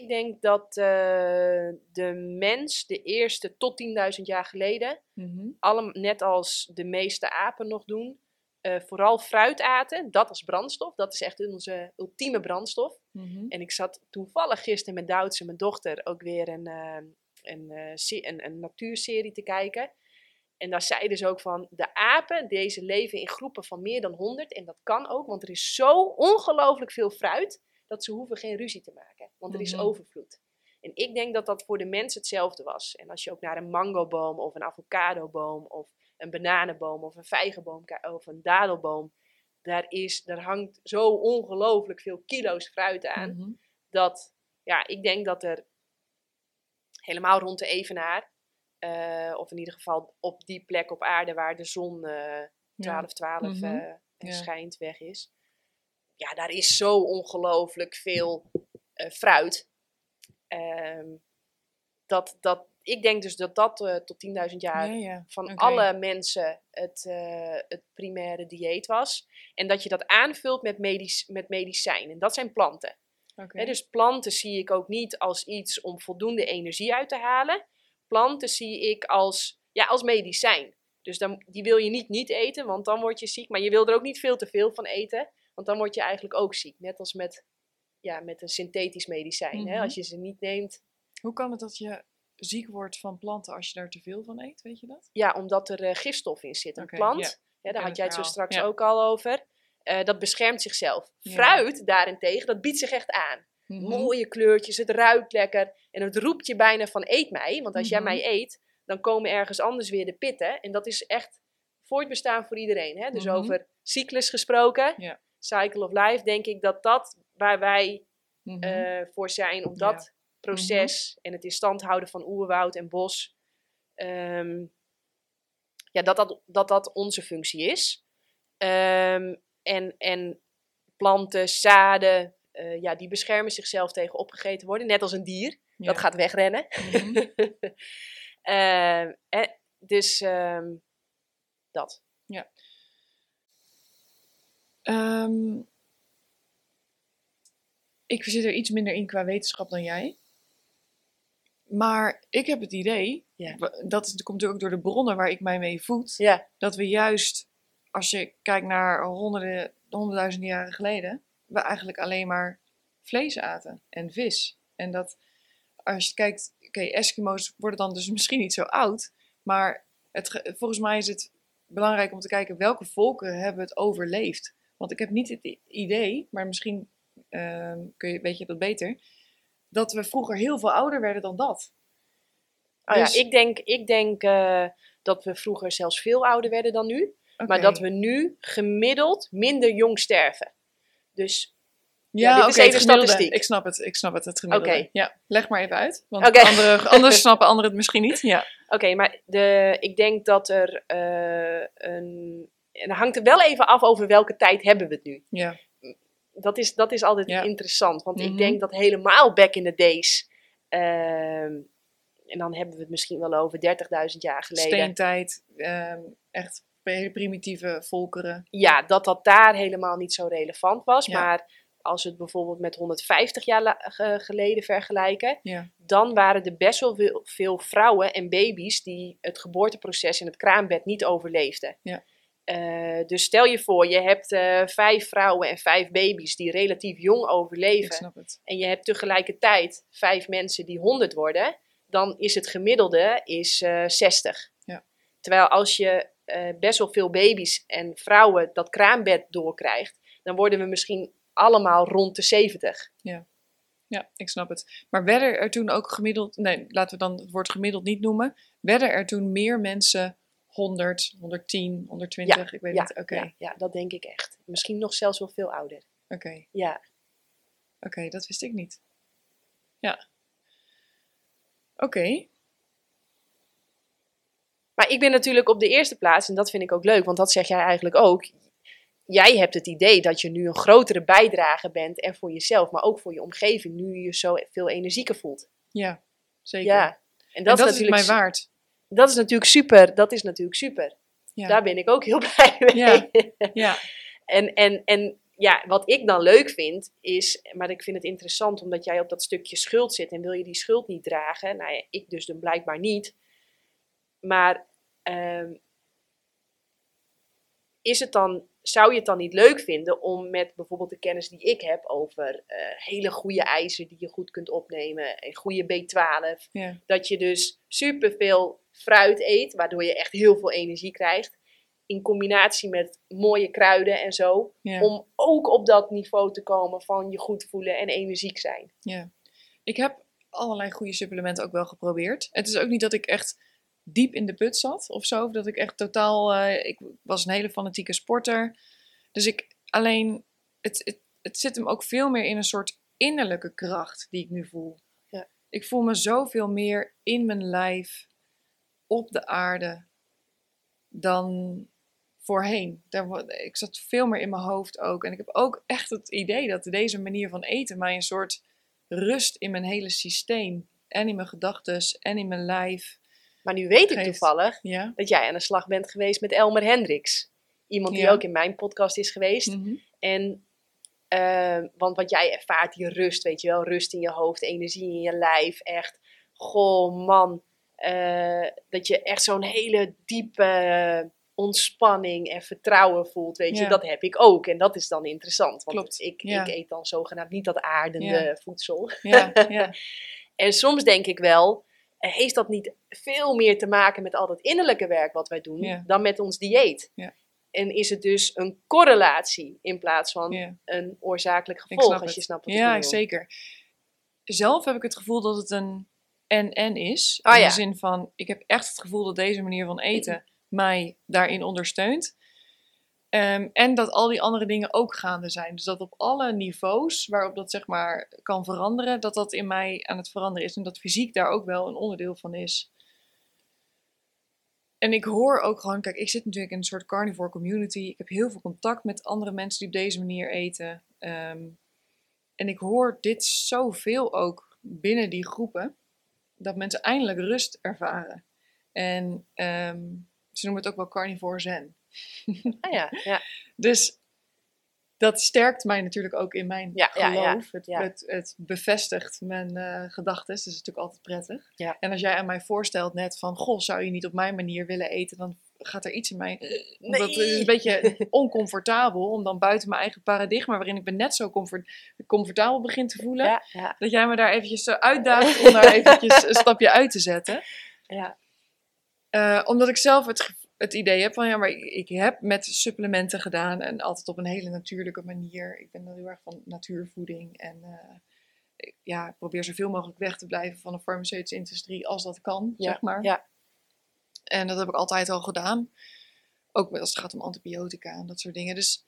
Ik denk dat eh, de mens de eerste tot 10.000 jaar geleden Mhm. allem, net als de meeste apen nog doen, eh, vooral fruit aten. Dat als brandstof. Dat is echt onze ultieme brandstof. Mhm. En ik zat toevallig gisteren met Duitse, mijn dochter, ook weer een, eh, een, een, een natuurserie te kijken. En daar zeiden ze ook van, de apen, deze leven in groepen van meer dan 100. En dat kan ook, want er is zo ongelooflijk veel fruit, dat ze hoeven geen ruzie te maken. Want er is Mhm. overvloed. En ik denk dat dat voor de mens hetzelfde was. En als je ook naar een mangoboom of een avocadoboom of een bananenboom of een vijgenboom of een dadelboom. Daar, is, daar hangt zo ongelooflijk veel kilo's fruit aan Mhm. dat, ja, ik denk dat er helemaal rond de Evenaar, eh, of in ieder geval op die plek op aarde waar de zon 12-12 Mhm. eh, Ja. schijnt, weg is. Ja, daar is zo ongelooflijk veel eh, fruit. Ehm, dat, dat, ik denk dus dat dat eh, tot 10.000 jaar Ja, ja. van alle mensen het, eh, het primaire dieet was. En dat je dat aanvult met, medisch, met medicijn. En dat zijn planten. Dus planten zie ik ook niet als iets om voldoende energie uit te halen. Planten zie ik als, ja, als medicijn. Dus dan, die wil je niet niet eten, want dan word je ziek. Maar je wil er ook niet veel te veel van eten, want dan word je eigenlijk ook ziek. Net als met, ja, met een synthetisch medicijn. hè? Mhm. Als je ze niet neemt, Hoe kan het dat je ziek wordt van planten als je daar te veel van eet? Weet je dat? ja, omdat er eh, gifstof in zit. Een plant, ja. daar had jij het zo straks ook al over. eh, dat beschermt zichzelf. Fruit daarentegen, dat biedt zich echt aan. Mhm. mooie kleurtjes, het ruikt lekker en het roept je bijna van eet mij. Want als jij Mhm. mij eet, dan komen ergens anders weer de pitten. En dat is echt voortbestaan voor iedereen. Hè? Dus over cyclus gesproken, Ja. Cycle of life, denk ik dat dat waar wij Mhm. eh, voor zijn. Om Ja. dat proces en het in stand houden van oerwoud en bos, ehm, ja, dat, dat, dat dat onze functie is. Ehm, en, en planten, zaden, eh, ja, die beschermen zichzelf tegen opgegeten worden. Net als een dier, Ja. dat gaat wegrennen. Mhm. Ehm, eh, dus ehm, dat. Ehm, ik zit er iets minder in qua wetenschap dan jij. Maar ik heb het idee, Ja. dat komt natuurlijk ook door de bronnen waar ik mij mee voed, Ja, dat we juist, als je kijkt naar honderden, honderdduizenden jaren geleden, we eigenlijk alleen maar vlees aten en vis. En dat als je kijkt, oké, Eskimo's worden dan dus misschien niet zo oud, maar het, ge- volgens mij is het belangrijk om te kijken welke volken hebben het overleefd. Want ik heb niet het idee, maar misschien ehm, kun je, weet je dat beter, dat we vroeger heel veel ouder werden dan dat. oh, Dus- ja ik denk, ik denk eh, dat we vroeger zelfs veel ouder werden dan nu. Maar dat we nu gemiddeld minder jong sterven. Dus Ja, dit oké, is even het gemiddelde. statistiek. Ik snap het, ik snap het, het gemiddelde. Oké. Ja, leg maar even uit, want andere, anders snappen anderen het misschien niet. Ja. Oké, maar de, ik denk dat er eh, een. En dan hangt er wel even af over welke tijd hebben we het nu. Ja. Dat is, dat is altijd Ja. interessant. Want Mhm. ik denk dat helemaal back in the days. ehm, en dan hebben we het misschien wel over 30.000 jaar geleden. Steentijd, ehm, echt primitieve volkeren. Ja, dat dat daar helemaal niet zo relevant was. Ja. Maar als we het bijvoorbeeld met 150 jaar la- ge- geleden vergelijken. Ja. dan waren er best wel veel, veel vrouwen en baby's die het geboorteproces in het kraambed niet overleefden. Ja. Eh, dus stel je voor, je hebt eh, vijf vrouwen en vijf baby's die relatief jong overleven. En je hebt tegelijkertijd vijf mensen die 100 worden. Dan is het gemiddelde is, eh 60. Ja. Terwijl als je best wel veel baby's en vrouwen dat kraambed doorkrijgt. Dan worden we misschien allemaal rond de 70. Ja, ik snap het. Maar werden er toen ook gemiddeld, nee, laten we dan het woord gemiddeld niet noemen. Werden er toen meer mensen 100, 110, 120? ik weet ja, niet. Oké, ja, ja, dat denk ik echt. Misschien nog zelfs wel veel ouder. oké, Ja, oké, dat wist ik niet. Ja. Oké, Maar ik ben natuurlijk op de eerste plaats, en dat vind ik ook leuk, want dat zeg jij eigenlijk ook. Jij hebt het idee dat je nu een grotere bijdrage bent en voor jezelf, maar ook voor je omgeving, nu je je zo veel energieker voelt. ja, zeker. Ja, en en dat, dat, is is natuurlijk mij waard. Dat is natuurlijk super. Dat is natuurlijk super. Ja. Daar ben ik ook heel blij mee. Ja. Ja, En, en, en ja, wat ik dan leuk vind is, maar ik vind het interessant omdat jij op dat stukje schuld zit en wil je die schuld niet dragen. Nou ja, ik dus dan blijkbaar niet. Maar ehm, is het dan, zou je het dan niet leuk vinden om met bijvoorbeeld de kennis die ik heb over eh, hele goede ijzer die je goed kunt opnemen en goede B12, ja, dat je dus superveel fruit eet, waardoor je echt heel veel energie krijgt. In combinatie met mooie kruiden en zo. ja. Om ook op dat niveau te komen van je goed voelen en energiek zijn. Ja, ik heb allerlei goede supplementen ook wel geprobeerd. Het is ook niet dat ik echt diep in de put zat of zo. Of dat ik echt totaal. eh, ik was een hele fanatieke sporter. Dus ik alleen. Het, het, het zit hem ook veel meer in een soort innerlijke kracht die ik nu voel. Ja. Ik voel me zoveel meer in mijn lijf, op de aarde, dan voorheen. Daar, ik zat veel meer in mijn hoofd ook. En ik heb ook echt het idee dat deze manier van eten mij een soort rust in mijn hele systeem. En in mijn gedachten en in mijn lijf. Maar nu weet ik Geeft. toevallig Ja. dat jij aan de slag bent geweest met Elmer Hendricks. Iemand die Ja. ook in mijn podcast is geweest. Mhm. En, eh, want wat jij ervaart, die rust, weet je wel. Rust in je hoofd, energie in je lijf. Echt, goh man. Eh, dat je echt zo'n hele diepe ontspanning en vertrouwen voelt, weet je. Ja. Dat heb ik ook. En dat is dan interessant. Want Klopt, Ik, ja. ik eet dan zogenaamd niet dat aardende Ja. voedsel. Ja, ja, En soms denk ik wel, heeft dat niet veel meer te maken met al dat innerlijke werk wat wij doen, dan met ons dieet? Ja. En is het dus een correlatie in plaats van een oorzakelijk gevolg, als het. je snapt wat ik Ja, zeker. Zelf heb ik het gevoel dat het een en-en is. Oh in ja. de zin van, ik heb echt het gevoel dat deze manier van eten mij daarin ondersteunt. Ehm, en dat al die andere dingen ook gaande zijn. Dus dat op alle niveaus waarop dat zeg maar kan veranderen, dat dat in mij aan het veranderen is. En dat fysiek daar ook wel een onderdeel van is. En ik hoor ook gewoon, kijk, ik zit natuurlijk in een soort carnivore community. Ik heb heel veel contact met andere mensen die op deze manier eten. Ehm, en ik hoor dit zoveel ook binnen die groepen, dat mensen eindelijk rust ervaren. En ehm, ze noemen het ook wel carnivore zen. Ah, ja, ja. Dus dat sterkt mij natuurlijk ook in mijn Ja, geloof. ja, Het, ja. Het, het bevestigt mijn eh gedachten. Dus dat is natuurlijk altijd prettig. Ja. En als jij aan mij voorstelt net van... Goh, zou je niet op mijn manier willen eten? Dan gaat er iets in mij... Nee. Dat is een beetje oncomfortabel. Om dan buiten mijn eigen paradigma... waarin ik me net zo comfort, comfortabel begin te voelen... Ja, ja, dat jij me daar eventjes zo uitdaagt... om daar eventjes een stapje uit te zetten. ja. Eh, omdat ik zelf het, het idee heb van ja, maar ik, ik heb met supplementen gedaan en altijd op een hele natuurlijke manier. Ik ben heel erg van natuurvoeding en eh, ik- ja, ik probeer zoveel mogelijk weg te blijven van de farmaceutische industrie als dat kan, Ja, zeg maar. ja. En dat heb ik altijd al gedaan. Ook als het gaat om antibiotica en dat soort dingen. Dus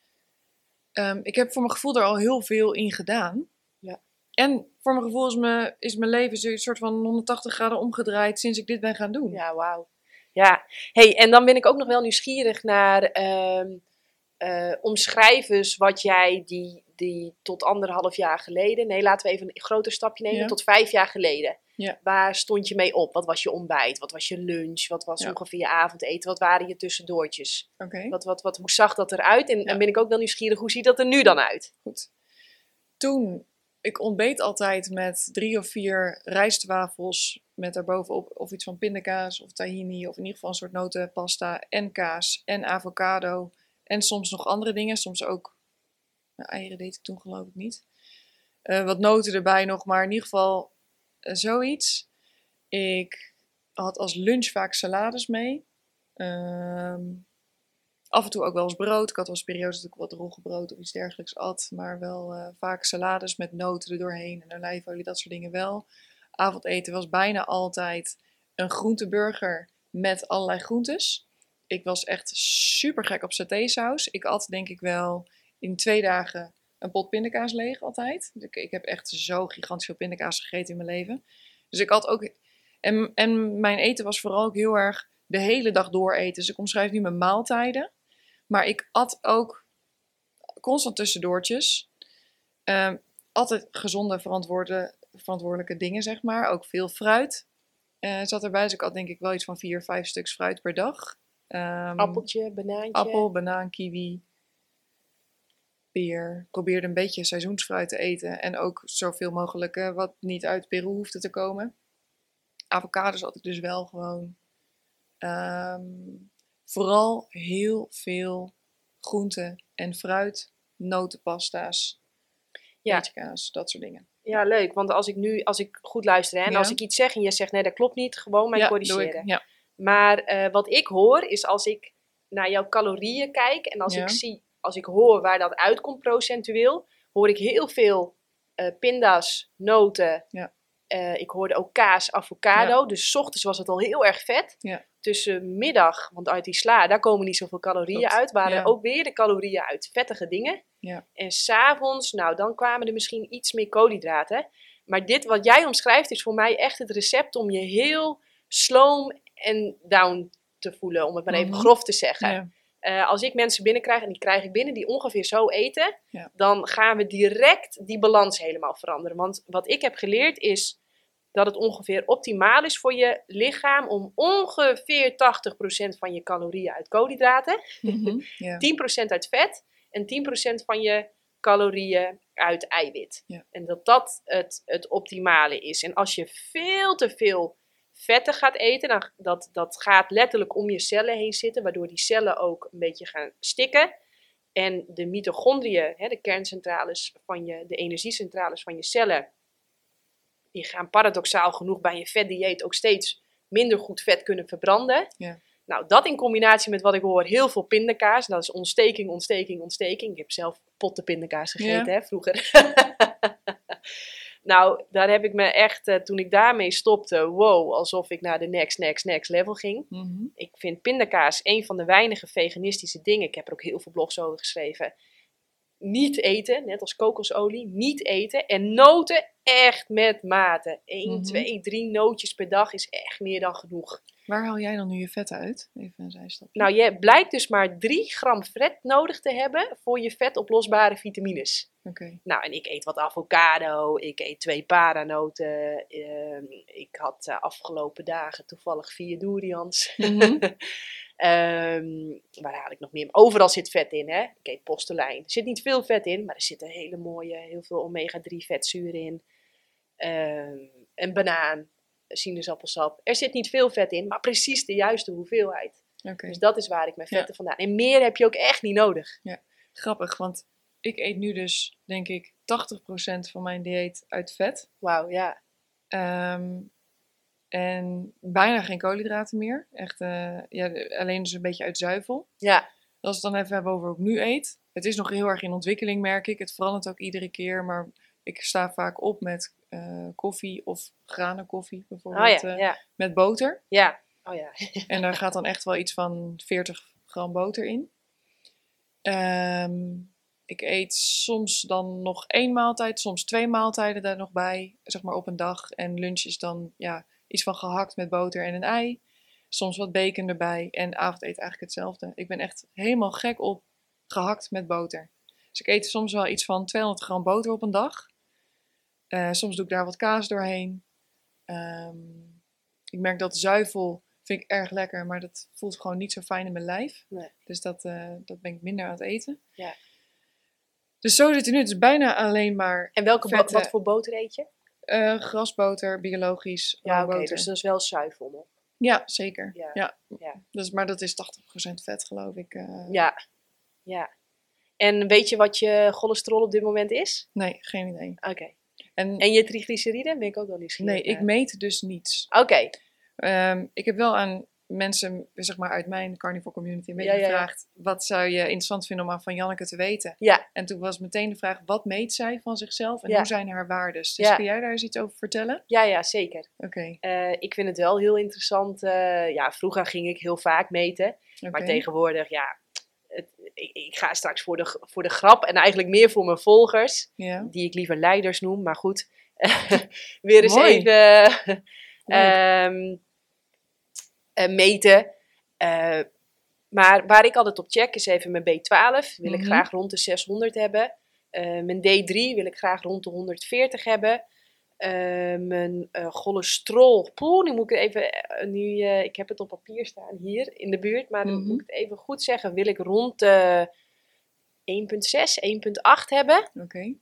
ehm, ik heb voor mijn gevoel er al heel veel in gedaan. Ja. En voor mijn gevoel is, me, is mijn leven een soort van 180 graden omgedraaid sinds ik dit ben gaan doen. Ja, wauw. Ja, hey, en dan ben ik ook nog wel nieuwsgierig naar eh, omschrijf eens wat jij die, die tot anderhalf jaar geleden, nee, laten we even een groter stapje nemen, Ja. tot vijf jaar geleden. Ja. Waar stond je mee op? Wat was je ontbijt? Wat was je lunch? Wat was Ja. ongeveer je avondeten? Wat waren je tussendoortjes? Oké. Wat, wat, wat, hoe zag dat eruit? En, en ben ik ook wel nieuwsgierig, hoe ziet dat er nu dan uit? Goed. Toen, ik ontbeet altijd met drie of vier rijstwafels met daarbovenop of iets van pindakaas of tahini. Of in ieder geval een soort notenpasta en kaas en avocado. En soms nog andere dingen. Soms ook, nou, eieren deed ik toen geloof ik niet. Eh, wat noten erbij nog, maar in ieder geval zoiets. Ik had als lunch vaak salades mee. Ehm, af en toe ook wel eens brood. Ik had wel eens periodes dat ik wat roggebrood of iets dergelijks at. Maar wel eh, vaak salades met noten er doorheen en olijfolie, dat soort dingen wel. Avondeten was bijna altijd een groenteburger met allerlei groentes. Ik was echt super gek op satésaus. Ik at denk ik wel in twee dagen een pot pindakaas leeg altijd. Ik, ik heb echt zo gigantisch veel pindakaas gegeten in mijn leven. Dus ik had ook... En, en mijn eten was vooral ook heel erg de hele dag door eten. Dus ik omschrijf nu mijn maaltijden. Maar ik at ook constant tussendoortjes. Ehm, altijd gezonde, verantwoorde, verantwoordelijke dingen, zeg maar. Ook veel fruit eh, zat erbij. Dus ik had denk ik wel iets van vier, vijf stuks fruit per dag. Ehm, Appeltje, banaantje. Appel, banaan, kiwi, peer. Probeerde een beetje seizoensfruit te eten. En ook zoveel mogelijk eh, wat niet uit Peru hoefde te komen. Avocados had ik dus wel gewoon. Ehm, vooral heel veel groenten en fruit, notenpasta's, Ja. kaas, dat soort dingen. Ja, leuk. Want als ik nu, als ik goed luister hè, en Ja. als ik iets zeg en je zegt nee, dat klopt niet, gewoon mij ja, doe corrigeren. ik. Ja. Maar eh, wat ik hoor is als ik naar jouw calorieën kijk en als ik zie, als ik hoor waar dat uitkomt procentueel, hoor ik heel veel eh, pinda's, noten. Ja. Eh, ik hoorde ook kaas, avocado. Dus 's ochtends was het al heel erg vet. Ja. Tussen middag, want uit die sla, daar komen niet zoveel calorieën uit, waren ook weer de calorieën uit vettige dingen. Ja. En s'avonds, nou, dan kwamen er misschien iets meer koolhydraten. Maar dit wat jij omschrijft is voor mij echt het recept om je heel sloom en down te voelen, om het maar even Mhm. grof te zeggen. Eh, als ik mensen binnenkrijg, en die krijg ik binnen, die ongeveer zo eten, Ja. dan gaan we direct die balans helemaal veranderen. Want wat ik heb geleerd is dat het ongeveer optimaal is voor je lichaam om ongeveer 80% van je calorieën uit koolhydraten, ja. 10% uit vet en 10% van je calorieën uit eiwit. En dat dat het, het optimale is. En als je veel te veel vetten gaat eten, dan dat, dat gaat letterlijk om je cellen heen zitten, waardoor die cellen ook een beetje gaan stikken. En de mitochondriën, hè, de kerncentrales van je, de energiecentrales van je cellen, die gaan paradoxaal genoeg bij je vetdieet ook steeds minder goed vet kunnen verbranden. Ja. Nou, dat in combinatie met wat ik hoor, heel veel pindakaas. Dat is ontsteking, ontsteking, ontsteking. Ik heb zelf potten pindakaas gegeten, Ja. hè, vroeger. nou, daar heb ik me echt, eh, toen ik daarmee stopte, wow, alsof ik naar de next, next, next level ging. Mhm. Ik vind pindakaas een van de weinige veganistische dingen. Ik heb er ook heel veel blogs over geschreven. Niet eten, net als kokosolie, niet eten. En noten echt met mate. 1, Mhm. 2, 3 nootjes per dag is echt meer dan genoeg. Waar haal jij dan nu je vet uit? Even een zijstapje. Nou, je blijkt dus maar 3 gram vet nodig te hebben voor je vetoplosbare vitamines. Oké. Nou, en ik eet wat avocado, ik eet twee paranoten. ehm, ik had eh, afgelopen dagen toevallig vier durians. Mhm. Ehm, waar haal ik nog meer? Overal zit vet in, hè? Ik eet postelijn. Er zit niet veel vet in, maar er zitten hele mooie, heel veel omega-3 vetzuren in. Ehm, een banaan, sinaasappelsap. Er zit niet veel vet in, maar precies de juiste hoeveelheid. Dus dat is waar ik mijn Ja. vetten vandaan. En meer heb je ook echt niet nodig. Grappig, want ik eet nu dus, denk ik, 80% van mijn dieet uit vet. Wauw, ja. Ehm, en bijna geen koolhydraten meer. Echt, eh, ja, alleen dus een beetje uit zuivel. Ja, Als we het dan even hebben over hoe ik nu eet. Het is nog heel erg in ontwikkeling, merk ik. Het verandert ook iedere keer. Maar ik sta vaak op met eh, koffie of granenkoffie oh bijvoorbeeld. ja, eh, ja, Met boter. ja. Oh ja. En daar gaat dan echt wel iets van 40 gram boter in. Ehm, ik eet soms dan nog één maaltijd, soms twee maaltijden daar nog bij, zeg maar op een dag. En lunch is dan ja, iets van gehakt met boter en een ei. Soms wat bacon erbij en avondeten eigenlijk hetzelfde. Ik ben echt helemaal gek op gehakt met boter. Dus ik eet soms wel iets van 200 gram boter op een dag. Eh, soms doe ik daar wat kaas doorheen. Ehm, ik merk dat zuivel vind ik erg lekker, maar dat voelt gewoon niet zo fijn in mijn lijf. Nee. Dus dat, eh, dat ben ik minder aan het eten. Ja. Dus zo zit het nu. Het is bijna alleen maar En welke Vette- wat voor boter eet je? Eh, grasboter, biologisch, Ja, oké, dus dat is wel zuivel. Ja, zeker. Ja, Ja. ja. Dus, maar dat is 80% vet, geloof ik. eh. Ja, ja. En weet je wat je cholesterol op dit moment is? Nee, geen idee. Oké. En, En je triglyceriden? Ben ik ook wel nieuwsgierig. nee, ik meet dus niets. Oké, Ehm, ik heb wel aan mensen, zeg maar uit mijn carnivore community, een beetje Ja, ja, ja. gevraagd: wat zou je interessant vinden om aan van Janneke te weten? ja. En toen was meteen de vraag: wat meet zij van zichzelf en hoe zijn haar waardes? Dus kun jij daar eens iets over vertellen? Ja, ja, zeker. Oké. Eh, ik vind het wel heel interessant. eh, ja, vroeger ging ik heel vaak meten. Maar tegenwoordig, ja, het, ik, ik ga straks voor de, voor de grap en eigenlijk meer voor mijn volgers, die ik liever leiders noem, maar goed. weer eens Mooi. even. Eh, meten. Eh, maar waar ik altijd op check is even mijn B12. Wil ik Mhm. graag rond de 600 hebben. Eh, mijn D3 wil ik graag rond de 140 hebben. Eh, mijn eh, cholesterol. Poeh, nu moet ik het even. eh, nu, eh, ik heb het op papier staan hier in de buurt. Maar dan Mhm. moet ik het even goed zeggen. Wil ik rond de 1,6, 1,8 hebben. Oké.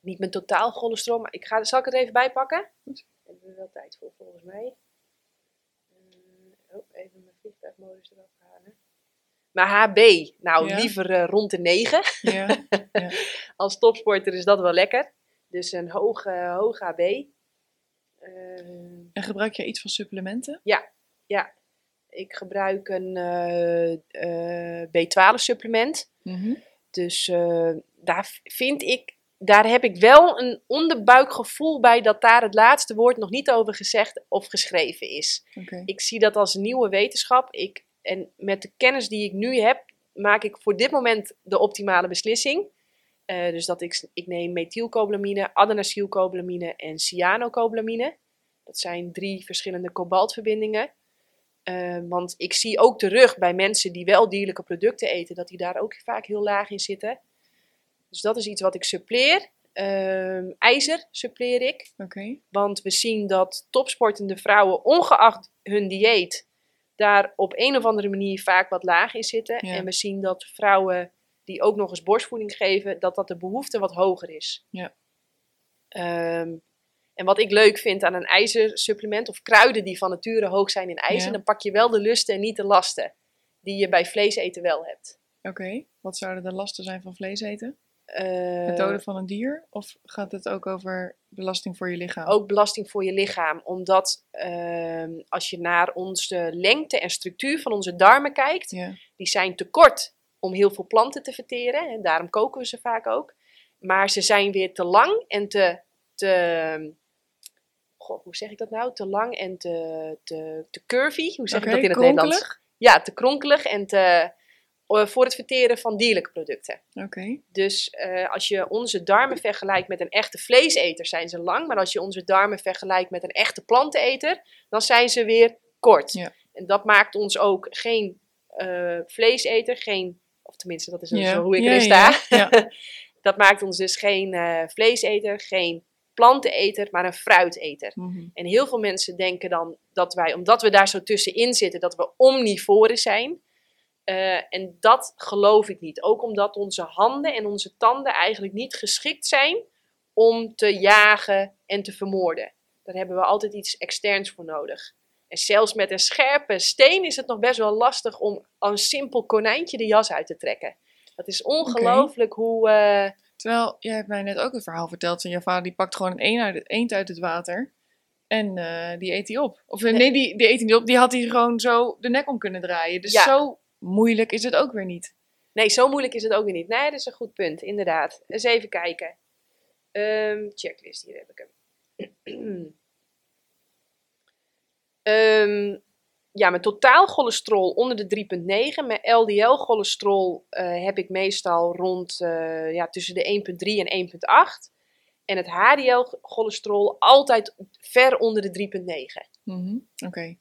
Niet mijn totaal cholesterol, maar ik ga, zal ik het even bijpakken? Daar hebben we wel tijd voor, volgens mij. Oh, even mijn vliegtuigmodus eraf halen. Maar HB, nou Ja. liever eh, rond de 9. Ja. Als topsporter is dat wel lekker. Dus een hoog, hoog HB. Eh, En gebruik jij iets van supplementen? ja, ik gebruik een eh, eh, B12 supplement. Mhm. Dus daar vind ik, daar heb ik wel een onderbuikgevoel bij dat daar het laatste woord nog niet over gezegd of geschreven is. Ik zie dat als nieuwe wetenschap. Ik, en met de kennis die ik nu heb, maak ik voor dit moment de optimale beslissing. Eh, dus dat ik, ik neem methylcobalamine, adenosylcobalamine en cyanocobalamine. Dat zijn drie verschillende kobaltverbindingen. Eh, want ik zie ook terug bij mensen die wel dierlijke producten eten, dat die daar ook vaak heel laag in zitten. Dus dat is iets wat ik suppleer. Ehm, ijzer suppleer ik. Want we zien dat topsportende vrouwen, ongeacht hun dieet, daar op een of andere manier vaak wat laag in zitten. Ja. En we zien dat vrouwen die ook nog eens borstvoeding geven, dat dat de behoefte wat hoger is. Ja. Ehm, en wat ik leuk vind aan een ijzersupplement, of kruiden die van nature hoog zijn in ijzer, Ja. dan pak je wel de lusten en niet de lasten. Die je bij vlees eten wel hebt. Oké. Wat zouden de lasten zijn van vlees eten? Eh, Het doden van een dier? Of gaat het ook over belasting voor je lichaam? ook belasting voor je lichaam. Omdat ehm, als je naar onze lengte en structuur van onze darmen kijkt, die zijn te kort om heel veel planten te verteren. En daarom koken we ze vaak ook. Maar ze zijn weer te lang en te. te goh, hoe zeg ik dat nou? Te lang en te, te, te curvy. Hoe zeg ik dat in het Nederlands? kronkelig? Ja, te kronkelig en te, voor het verteren van dierlijke producten. Oké. Dus eh, als je onze darmen vergelijkt met een echte vleeseter, zijn ze lang. Maar als je onze darmen vergelijkt met een echte planteneter, dan zijn ze weer kort. Ja. En dat maakt ons ook geen eh, vleeseter, geen, of tenminste, dat is Ja. zo hoe ik Ja, erin sta. ja. dat maakt ons dus geen eh, vleeseter, geen planteneter, maar een fruiteter. Mhm. En heel veel mensen denken dan dat wij, omdat we daar zo tussenin zitten, dat we omnivoren zijn. Eh, en dat geloof ik niet. Ook omdat onze handen en onze tanden eigenlijk niet geschikt zijn om te jagen en te vermoorden. Daar hebben we altijd iets externs voor nodig. En zelfs met een scherpe steen is het nog best wel lastig om een simpel konijntje de jas uit te trekken. Dat is ongelooflijk hoe. eh, Terwijl, jij hebt mij net ook een verhaal verteld van je vader, die pakt gewoon een eend uit het, eend uit het water. En eh, die eet hij op. Of Nee. nee, die, die eet hij niet op. Die had hij gewoon zo de nek om kunnen draaien. Dus Ja. zo moeilijk is het ook weer niet. Nee, zo moeilijk is het ook weer niet. Nee, dat is een goed punt, inderdaad. Eens even kijken. Ehm, checklist, hier heb ik hem. Ehm, ja, mijn totaal cholesterol onder de 3,9. Mijn LDL-cholesterol eh, heb ik meestal rond eh, ja, tussen de 1,3 en 1,8. En het HDL-cholesterol altijd ver onder de 3,9. Mhm, Oké.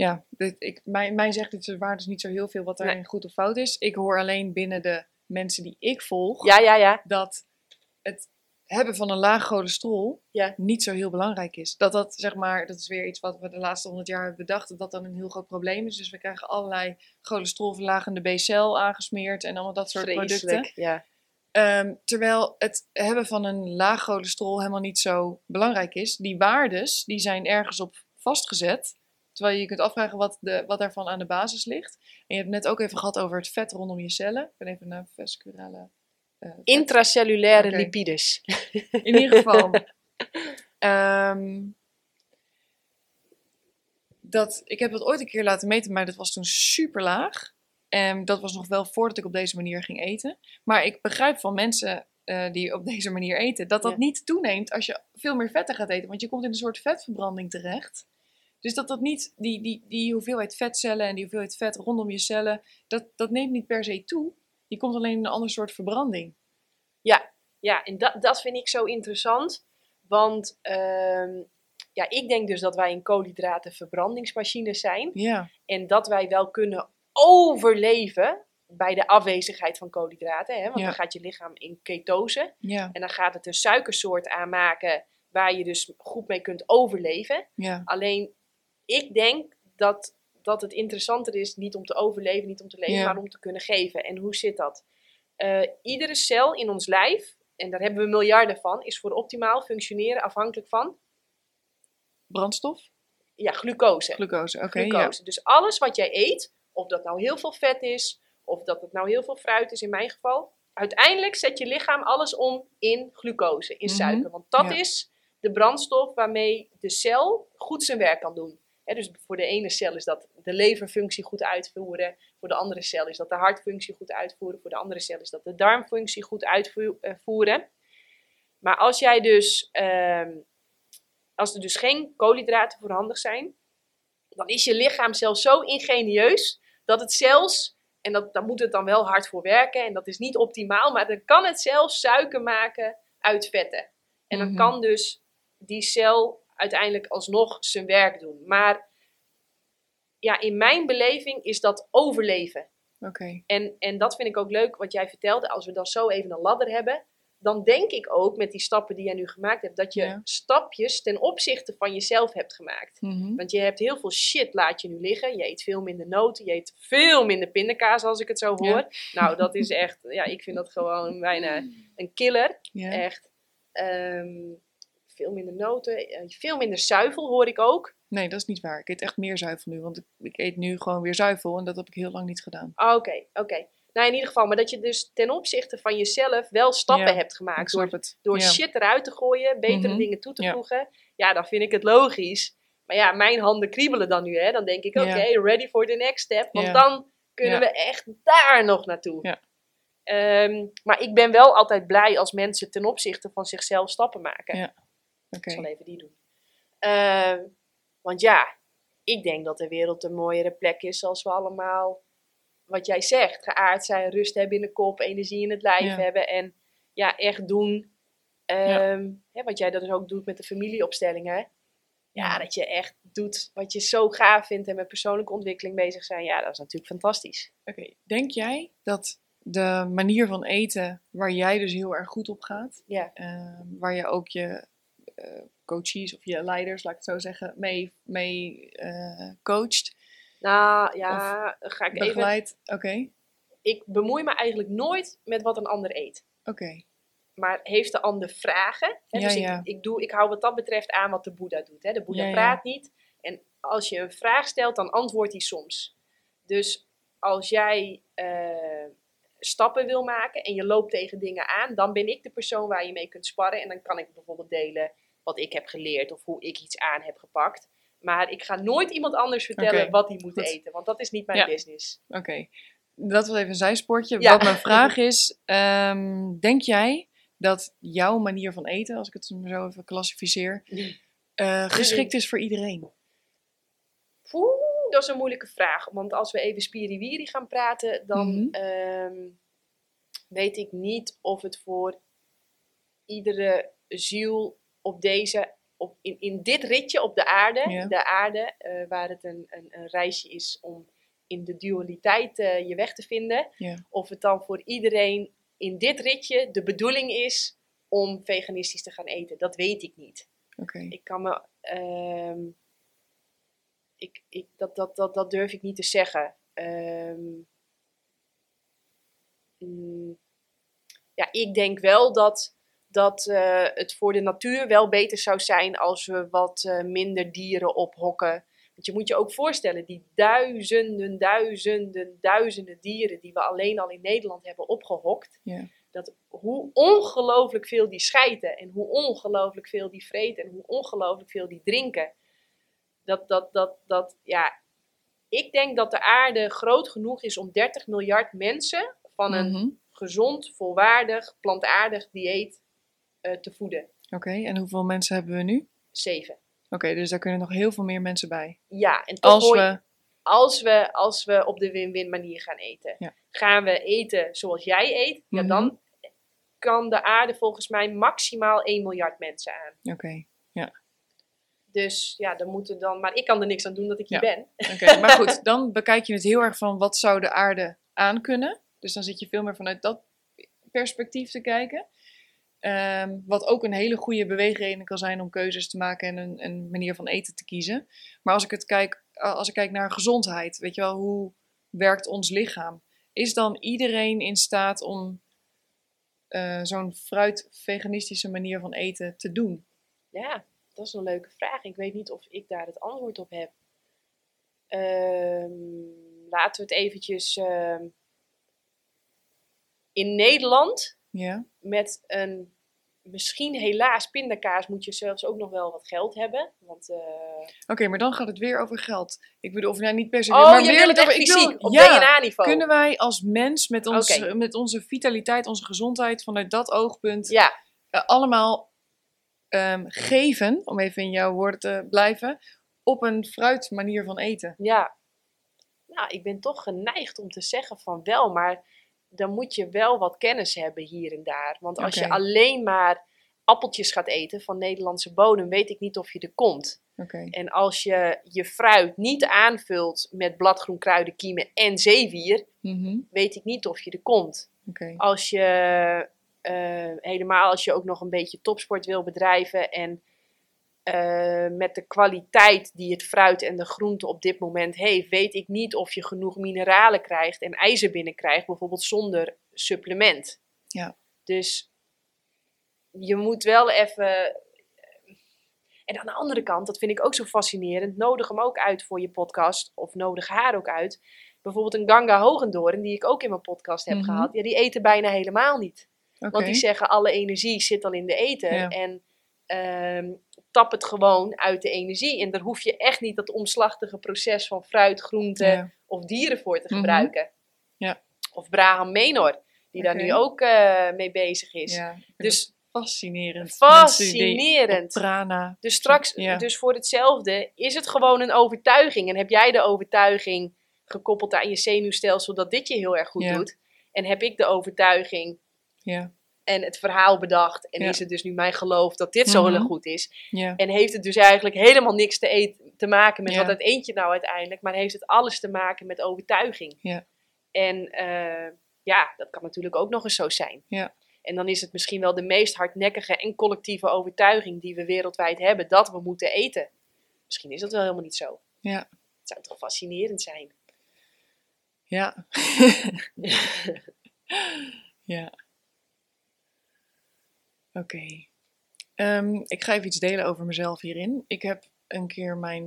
Ja, dit, ik, mij, mij zegt dit waar dus niet zo heel veel wat daarin goed of fout is. Ik hoor alleen binnen de mensen die ik volg Ja, ja, ja. dat het hebben van een laag cholesterol Ja. niet zo heel belangrijk is. Dat dat zeg maar, dat is weer iets wat we de laatste honderd jaar hebben bedacht, dat dat dan een heel groot probleem is. Dus we krijgen allerlei cholesterolverlagende B-cel aangesmeerd en allemaal dat soort producten. Ja. Ehm, terwijl het hebben van een laag cholesterol helemaal niet zo belangrijk is. Die waardes die zijn ergens op vastgezet. Terwijl je je kunt afvragen wat, de, wat daarvan aan de basis ligt. En je hebt net ook even gehad over het vet rondom je cellen. Ik ben even naar vascurale... eh, Intracellulaire lipides. In ieder geval. ehm, dat, ik heb dat ooit een keer laten meten, maar dat was toen super laag. En dat was nog wel voordat ik op deze manier ging eten. Maar ik begrijp van mensen eh, die op deze manier eten, dat dat Ja. niet toeneemt als je veel meer vetten gaat eten. Want je komt in een soort vetverbranding terecht. Dus dat dat niet, die, die, die hoeveelheid vetcellen en die hoeveelheid vet rondom je cellen, dat, dat neemt niet per se toe. Je komt alleen in een ander soort verbranding. Ja, en dat, dat vind ik zo interessant. Want ehm, ja, ik denk dus dat wij in koolhydraten verbrandingsmachines zijn. Ja, En dat wij wel kunnen overleven bij de afwezigheid van koolhydraten. Hè? Want Ja. dan gaat je lichaam in ketose. ja, En dan gaat het een suikersoort aanmaken waar je dus goed mee kunt overleven. ja. Alleen, ik denk dat, dat het interessanter is niet om te overleven, niet om te leven, Ja. maar om te kunnen geven. En hoe zit dat? Eh, iedere cel in ons lijf, en daar hebben we miljarden van, is voor optimaal functioneren afhankelijk van Brandstof? ja, glucose. Glucose, oké. glucose. Dus alles wat jij eet, of dat nou heel veel vet is, of dat het nou heel veel fruit is in mijn geval, uiteindelijk zet je lichaam alles om in glucose, in Mhm. suiker. Want dat Ja. is de brandstof waarmee de cel goed zijn werk kan doen. Dus voor de ene cel is dat de leverfunctie goed uitvoeren, voor de andere cel is dat de hartfunctie goed uitvoeren, voor de andere cel is dat de darmfunctie goed uitvoeren. Maar als jij dus, ehm, als er dus geen koolhydraten voorhandig zijn, dan is je lichaam zelfs zo ingenieus dat het zelfs, en dat, daar moet het dan wel hard voor werken, en dat is niet optimaal, maar dan kan het zelfs suiker maken uit vetten. En dan Mhm. kan dus die cel uiteindelijk alsnog zijn werk doen. Maar ja, in mijn beleving is dat overleven. Oké. En, en dat vind ik ook leuk wat jij vertelde. Als we dan zo even een ladder hebben, dan denk ik ook met die stappen die jij nu gemaakt hebt, dat je Ja. stapjes ten opzichte van jezelf hebt gemaakt. Mhm. Want je hebt heel veel shit laat je nu liggen. Je eet veel minder noten. Je eet veel minder pindakaas als ik het zo Ja. hoor. Nou, dat is echt, ja, ik vind dat gewoon bijna een killer. Ja. Echt. Ehm, veel minder noten. eh, veel minder zuivel hoor ik ook. Nee, dat is niet waar. Ik eet echt meer zuivel nu, want ik, ik eet nu gewoon weer zuivel en dat heb ik heel lang niet gedaan. Ah, Oké, oké. Nou, in ieder geval, maar dat je dus ten opzichte van jezelf wel stappen Ja, hebt gemaakt. Door, het. door ja. shit eruit te gooien, betere Mhm. dingen toe te Ja. voegen. Ja, dan vind ik het logisch. Maar ja, mijn handen kriebelen dan nu, hè. Dan denk ik, oké, ready for the next step. Want dan kunnen we echt daar nog naartoe. Ja. Ehm, maar ik ben wel altijd blij als mensen ten opzichte van zichzelf stappen maken. Ja. Ik zal even die doen. Ehm, want ja, ik denk dat de wereld een mooiere plek is als we allemaal, wat jij zegt, geaard zijn, rust hebben in de kop, energie in het lijf Ja. hebben en ja, echt doen. Ehm, hè, wat jij dus ook doet met de familieopstellingen. Ja, Ja. dat je echt doet wat je zo gaaf vindt en met persoonlijke ontwikkeling bezig zijn. Ja, dat is natuurlijk fantastisch. Oké, Denk jij dat de manier van eten waar jij dus heel erg goed op gaat, Ja. ehm, waar je ook je coaches of je leiders, laat ik het zo zeggen, mee, mee eh, coacht, Nou ja, ga ik even. begeleidt? Oké, Ik bemoei me eigenlijk nooit met wat een ander eet. oké. maar heeft de ander vragen? Hè? Ja, dus ik, ja. ik, doe, ik hou wat dat betreft aan wat de Boeddha doet. Hè? De Boeddha Ja, praat niet. En als je een vraag stelt, dan antwoordt hij soms. Dus als jij eh, stappen wil maken en je loopt tegen dingen aan, dan ben ik de persoon waar je mee kunt sparren. En dan kan ik bijvoorbeeld delen wat ik heb geleerd of hoe ik iets aan heb gepakt. Maar ik ga nooit iemand anders vertellen wat hij moet goed. eten, want dat is niet mijn Ja. business. Oké, dat was even een zijspoortje. Ja. Wat mijn vraag is, ehm, denk jij dat jouw manier van eten, als ik het zo even klassificeer, eh, geschikt is voor iedereen? Oeh, dat is een moeilijke vraag. Want als we even spiriwiri gaan praten, dan Mhm. ehm, weet ik niet of het voor iedere ziel op deze, op, in, in dit ritje op de aarde, Ja. de aarde, eh, waar het een, een, een reisje is om in de dualiteit eh, je weg te vinden, Ja. of het dan voor iedereen in dit ritje de bedoeling is om veganistisch te gaan eten. Dat weet ik niet. Ik kan me. ehm, ik, ik, dat, dat, dat, dat durf ik niet te zeggen. Ehm, mm, ja, ik denk wel dat, dat eh, het voor de natuur wel beter zou zijn als we wat eh, minder dieren ophokken. Want je moet je ook voorstellen, die duizenden, duizenden, duizenden dieren die we alleen al in Nederland hebben opgehokt. Dat hoe ongelooflijk veel die schijten en hoe ongelooflijk veel die vreten en hoe ongelooflijk veel die drinken. Dat, dat, dat, dat, ja, ik denk dat de aarde groot genoeg is om 30 miljard mensen van een Mhm. gezond, volwaardig, plantaardig dieet eh, te voeden. Oké, en hoeveel mensen hebben we nu? Zeven. Oké, dus daar kunnen nog heel veel meer mensen bij. Ja, en toch Als je- we... als we, als we op de win-win manier gaan eten. Ja. Gaan we eten zoals jij eet, ja, Mhm. dan kan de aarde volgens mij maximaal 1 miljard mensen aan. Oké, Dus ja, dan moeten dan. Maar ik kan er niks aan doen dat ik hier Ja. ben. Oké, maar goed, dan bekijk je het heel erg van wat zou de aarde aankunnen. Dus dan zit je veel meer vanuit dat perspectief te kijken. Ehm, wat ook een hele goede beweegreden kan zijn om keuzes te maken en een, een manier van eten te kiezen. Maar als ik, het kijk, als ik kijk naar gezondheid, weet je wel, hoe werkt ons lichaam? Is dan iedereen in staat om eh, zo'n fruit-veganistische manier van eten te doen? Ja, dat is een leuke vraag. Ik weet niet of ik daar het antwoord op heb. Ehm, laten we het eventjes. ehm, in Nederland Ja, met een. Misschien helaas pindakaas moet je zelfs ook nog wel wat geld hebben. Want, eh, oké, maar dan gaat het weer over geld. Ik bedoel, of nou niet per se, oh, maar je weer over- ik wil- op ja, DNA-niveau. Kunnen wij als mens met, ons, Oké. met onze vitaliteit, onze gezondheid vanuit dat oogpunt Ja, eh, allemaal ehm, geven, om even in jouw woorden te blijven, op een fruit manier van eten? ja. Nou, ik ben toch geneigd om te zeggen van wel, maar dan moet je wel wat kennis hebben hier en daar. Want als je alleen maar appeltjes gaat eten van Nederlandse bodem, weet ik niet of je er komt. En als je je fruit niet aanvult met bladgroen, kruiden, kiemen en zeewier, Mhm, weet ik niet of je er komt. Als je eh, helemaal als je ook nog een beetje topsport wil bedrijven en eh, met de kwaliteit die het fruit en de groente op dit moment heeft, weet ik niet of je genoeg mineralen krijgt en ijzer binnenkrijgt, bijvoorbeeld zonder supplement. Ja. Dus je moet wel even. En aan de andere kant, dat vind ik ook zo fascinerend, nodig hem ook uit voor je podcast, of nodig haar ook uit. Bijvoorbeeld een Ganga Hogendoorn, die ik ook in mijn podcast heb Mhm. gehad, ja, die eten bijna helemaal niet. Want die zeggen alle energie zit al in de eten. Ja. En ehm, tap het gewoon uit de energie. En daar hoef je echt niet dat omslachtige proces van fruit, groente Ja. of dieren voor te Mhm. gebruiken. Ja. Of Braham Menor, die daar nu ook eh, mee bezig is. Ja, Dus fascinerend. Fascinerend. Prana. Dus straks, Ja. dus voor hetzelfde, is het gewoon een overtuiging. En heb jij de overtuiging gekoppeld aan je zenuwstelsel dat dit je heel erg goed doet. En heb ik de overtuiging Ja, en het verhaal bedacht. En Ja. is het dus nu mijn geloof dat dit zo heel erg goed is. ja, En heeft het dus eigenlijk helemaal niks te, eten, te maken met Ja. wat het eet je nou uiteindelijk. Maar heeft het alles te maken met overtuiging. Ja. En eh, ja, dat kan natuurlijk ook nog eens zo zijn. Ja. En dan is het misschien wel de meest hardnekkige en collectieve overtuiging die we wereldwijd hebben. Dat we moeten eten. Misschien is dat wel helemaal niet zo. Ja. Het zou toch fascinerend zijn. ja. ja. Oké. Ehm, ik ga even iets delen over mezelf hierin. Ik heb een keer mijn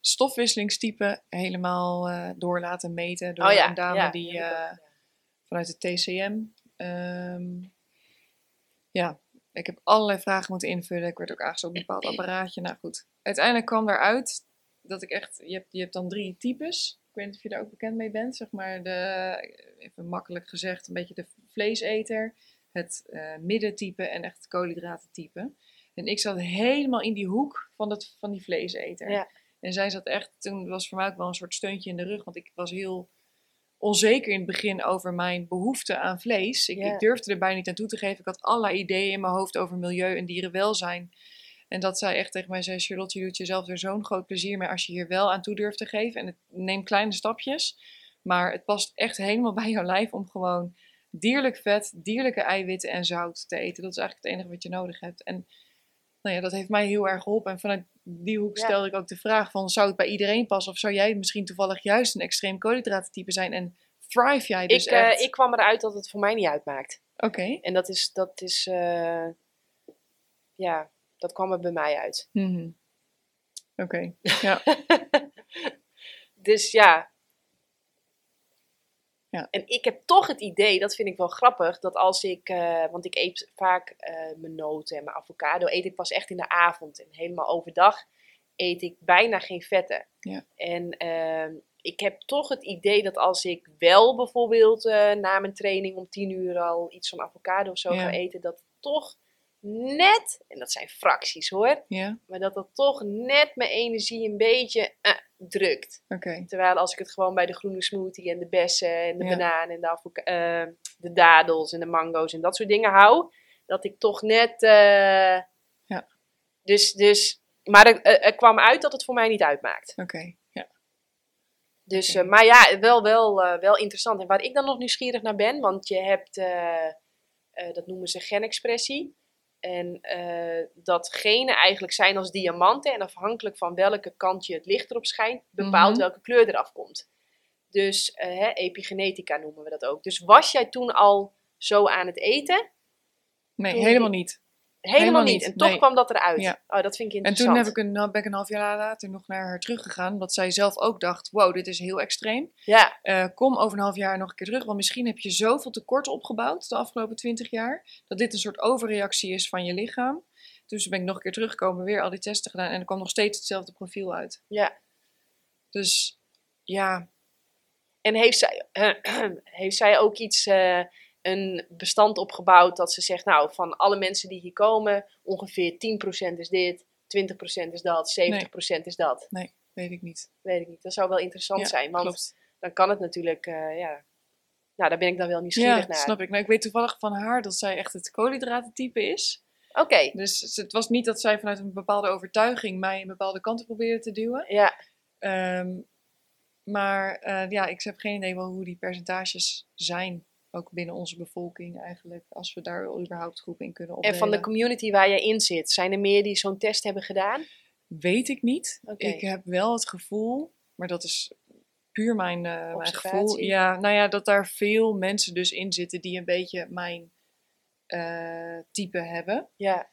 stofwisselingstype helemaal eh, door laten meten door oh ja, een dame ja, die eh, vanuit het TCM. ehm, ja, ik heb allerlei vragen moeten invullen. Ik werd ook aangesloten op een bepaald apparaatje. Nou goed, uiteindelijk kwam daaruit dat ik echt... Je hebt, je hebt dan drie types. Ik weet niet of je daar ook bekend mee bent. Zeg maar de, even makkelijk gezegd, een beetje de vleeseter. Het eh middentype en echt het koolhydratentype. En ik zat helemaal in die hoek van, dat, van die vleeseter. Ja. En zij zat echt, toen was voor mij ook wel een soort steuntje in de rug. Want ik was heel onzeker in het begin over mijn behoefte aan vlees. Ik, Ja. ik durfde er bijna niet aan toe te geven. Ik had allerlei ideeën in mijn hoofd over milieu en dierenwelzijn. En dat zij echt tegen mij zei, Charlotte, je doet jezelf er zo'n groot plezier mee als je hier wel aan toe durft te geven. En het neemt kleine stapjes, maar het past echt helemaal bij jouw lijf om gewoon dierlijk vet, dierlijke eiwitten en zout te eten. Dat is eigenlijk het enige wat je nodig hebt. En nou ja, dat heeft mij heel erg geholpen. En vanuit die hoek Ja. stelde ik ook de vraag van, zou het bij iedereen passen? Of zou jij misschien toevallig juist een extreem koolhydratentype zijn? En thrive jij dus ik, eh, echt? ik kwam eruit dat het voor mij niet uitmaakt. Oké. En dat is, dat is eh, ja, dat kwam er bij mij uit. Mhm. Oké. Ja. dus ja. Ja. En ik heb toch het idee, dat vind ik wel grappig, dat als ik, eh, want ik eet vaak eh, mijn noten en mijn avocado, eet ik pas echt in de avond. En helemaal overdag eet ik bijna geen vetten. Ja. En ehm, ik heb toch het idee dat als ik wel bijvoorbeeld eh, na mijn training om tien uur al iets van avocado of zo Ja. ga eten, dat toch net, en dat zijn fracties hoor, Ja. maar dat dat toch net mijn energie een beetje eh, drukt. Terwijl als ik het gewoon bij de groene smoothie en de bessen en de Ja. bananen en de, eh, de dadels en de mango's en dat soort dingen hou, dat ik toch net. eh, Ja. Dus, dus, maar er, kwam uit dat het voor mij niet uitmaakt. Oké. Ja. Dus, maar ja, wel, wel, wel interessant. En waar ik dan nog nieuwsgierig naar ben, want je hebt, dat noemen ze genexpressie. En eh, dat genen eigenlijk zijn als diamanten. En afhankelijk van welke kant je het licht erop schijnt, bepaalt Mhm. welke kleur eraf komt. Dus eh, hè, epigenetica noemen we dat ook. Dus was jij toen al zo aan het eten? Nee, helemaal niet. Helemaal, Helemaal niet. En toch nee. kwam dat eruit. Ja. Oh, dat vind ik En interessant. toen heb ik een, ben ik een half jaar later nog naar haar teruggegaan. Omdat zij zelf ook dacht, wow, dit is heel extreem. Ja, Eh, kom over een half jaar nog een keer terug. Want misschien heb je zoveel tekort opgebouwd de afgelopen twintig jaar. Dat dit een soort overreactie is van je lichaam. Dus ben ik nog een keer teruggekomen, weer al die testen gedaan. En er kwam nog steeds hetzelfde profiel uit. ja. Dus ja, En heeft zij, heeft zij ook iets, eh, een bestand opgebouwd dat ze zegt, nou, van alle mensen die hier komen, ongeveer 10% is dit, 20% is dat, 70% is dat. weet ik niet. Weet ik niet. Dat zou wel interessant Ja, zijn, want Klopt. dan kan het natuurlijk, eh, ja. Nou, daar ben ik dan wel nieuwsgierig Ja, naar. snap ik. Nou, ik weet toevallig van haar dat zij echt het koolhydratentype is. Oké, Dus het was niet dat zij vanuit een bepaalde overtuiging mij een bepaalde kant probeerde te duwen. ja, Ehm, maar eh, ja, ik heb geen idee wel hoe die percentages zijn. Ook binnen onze bevolking eigenlijk. Als we daar überhaupt groepen in kunnen en opdelen. van de community waar jij in zit, zijn er meer die zo'n test hebben gedaan? Weet ik niet. Ik heb wel het gevoel, maar dat is puur mijn, eh, mijn gevoel. Ja, nou ja, dat daar veel mensen dus in zitten die een beetje mijn eh, type hebben. Ja,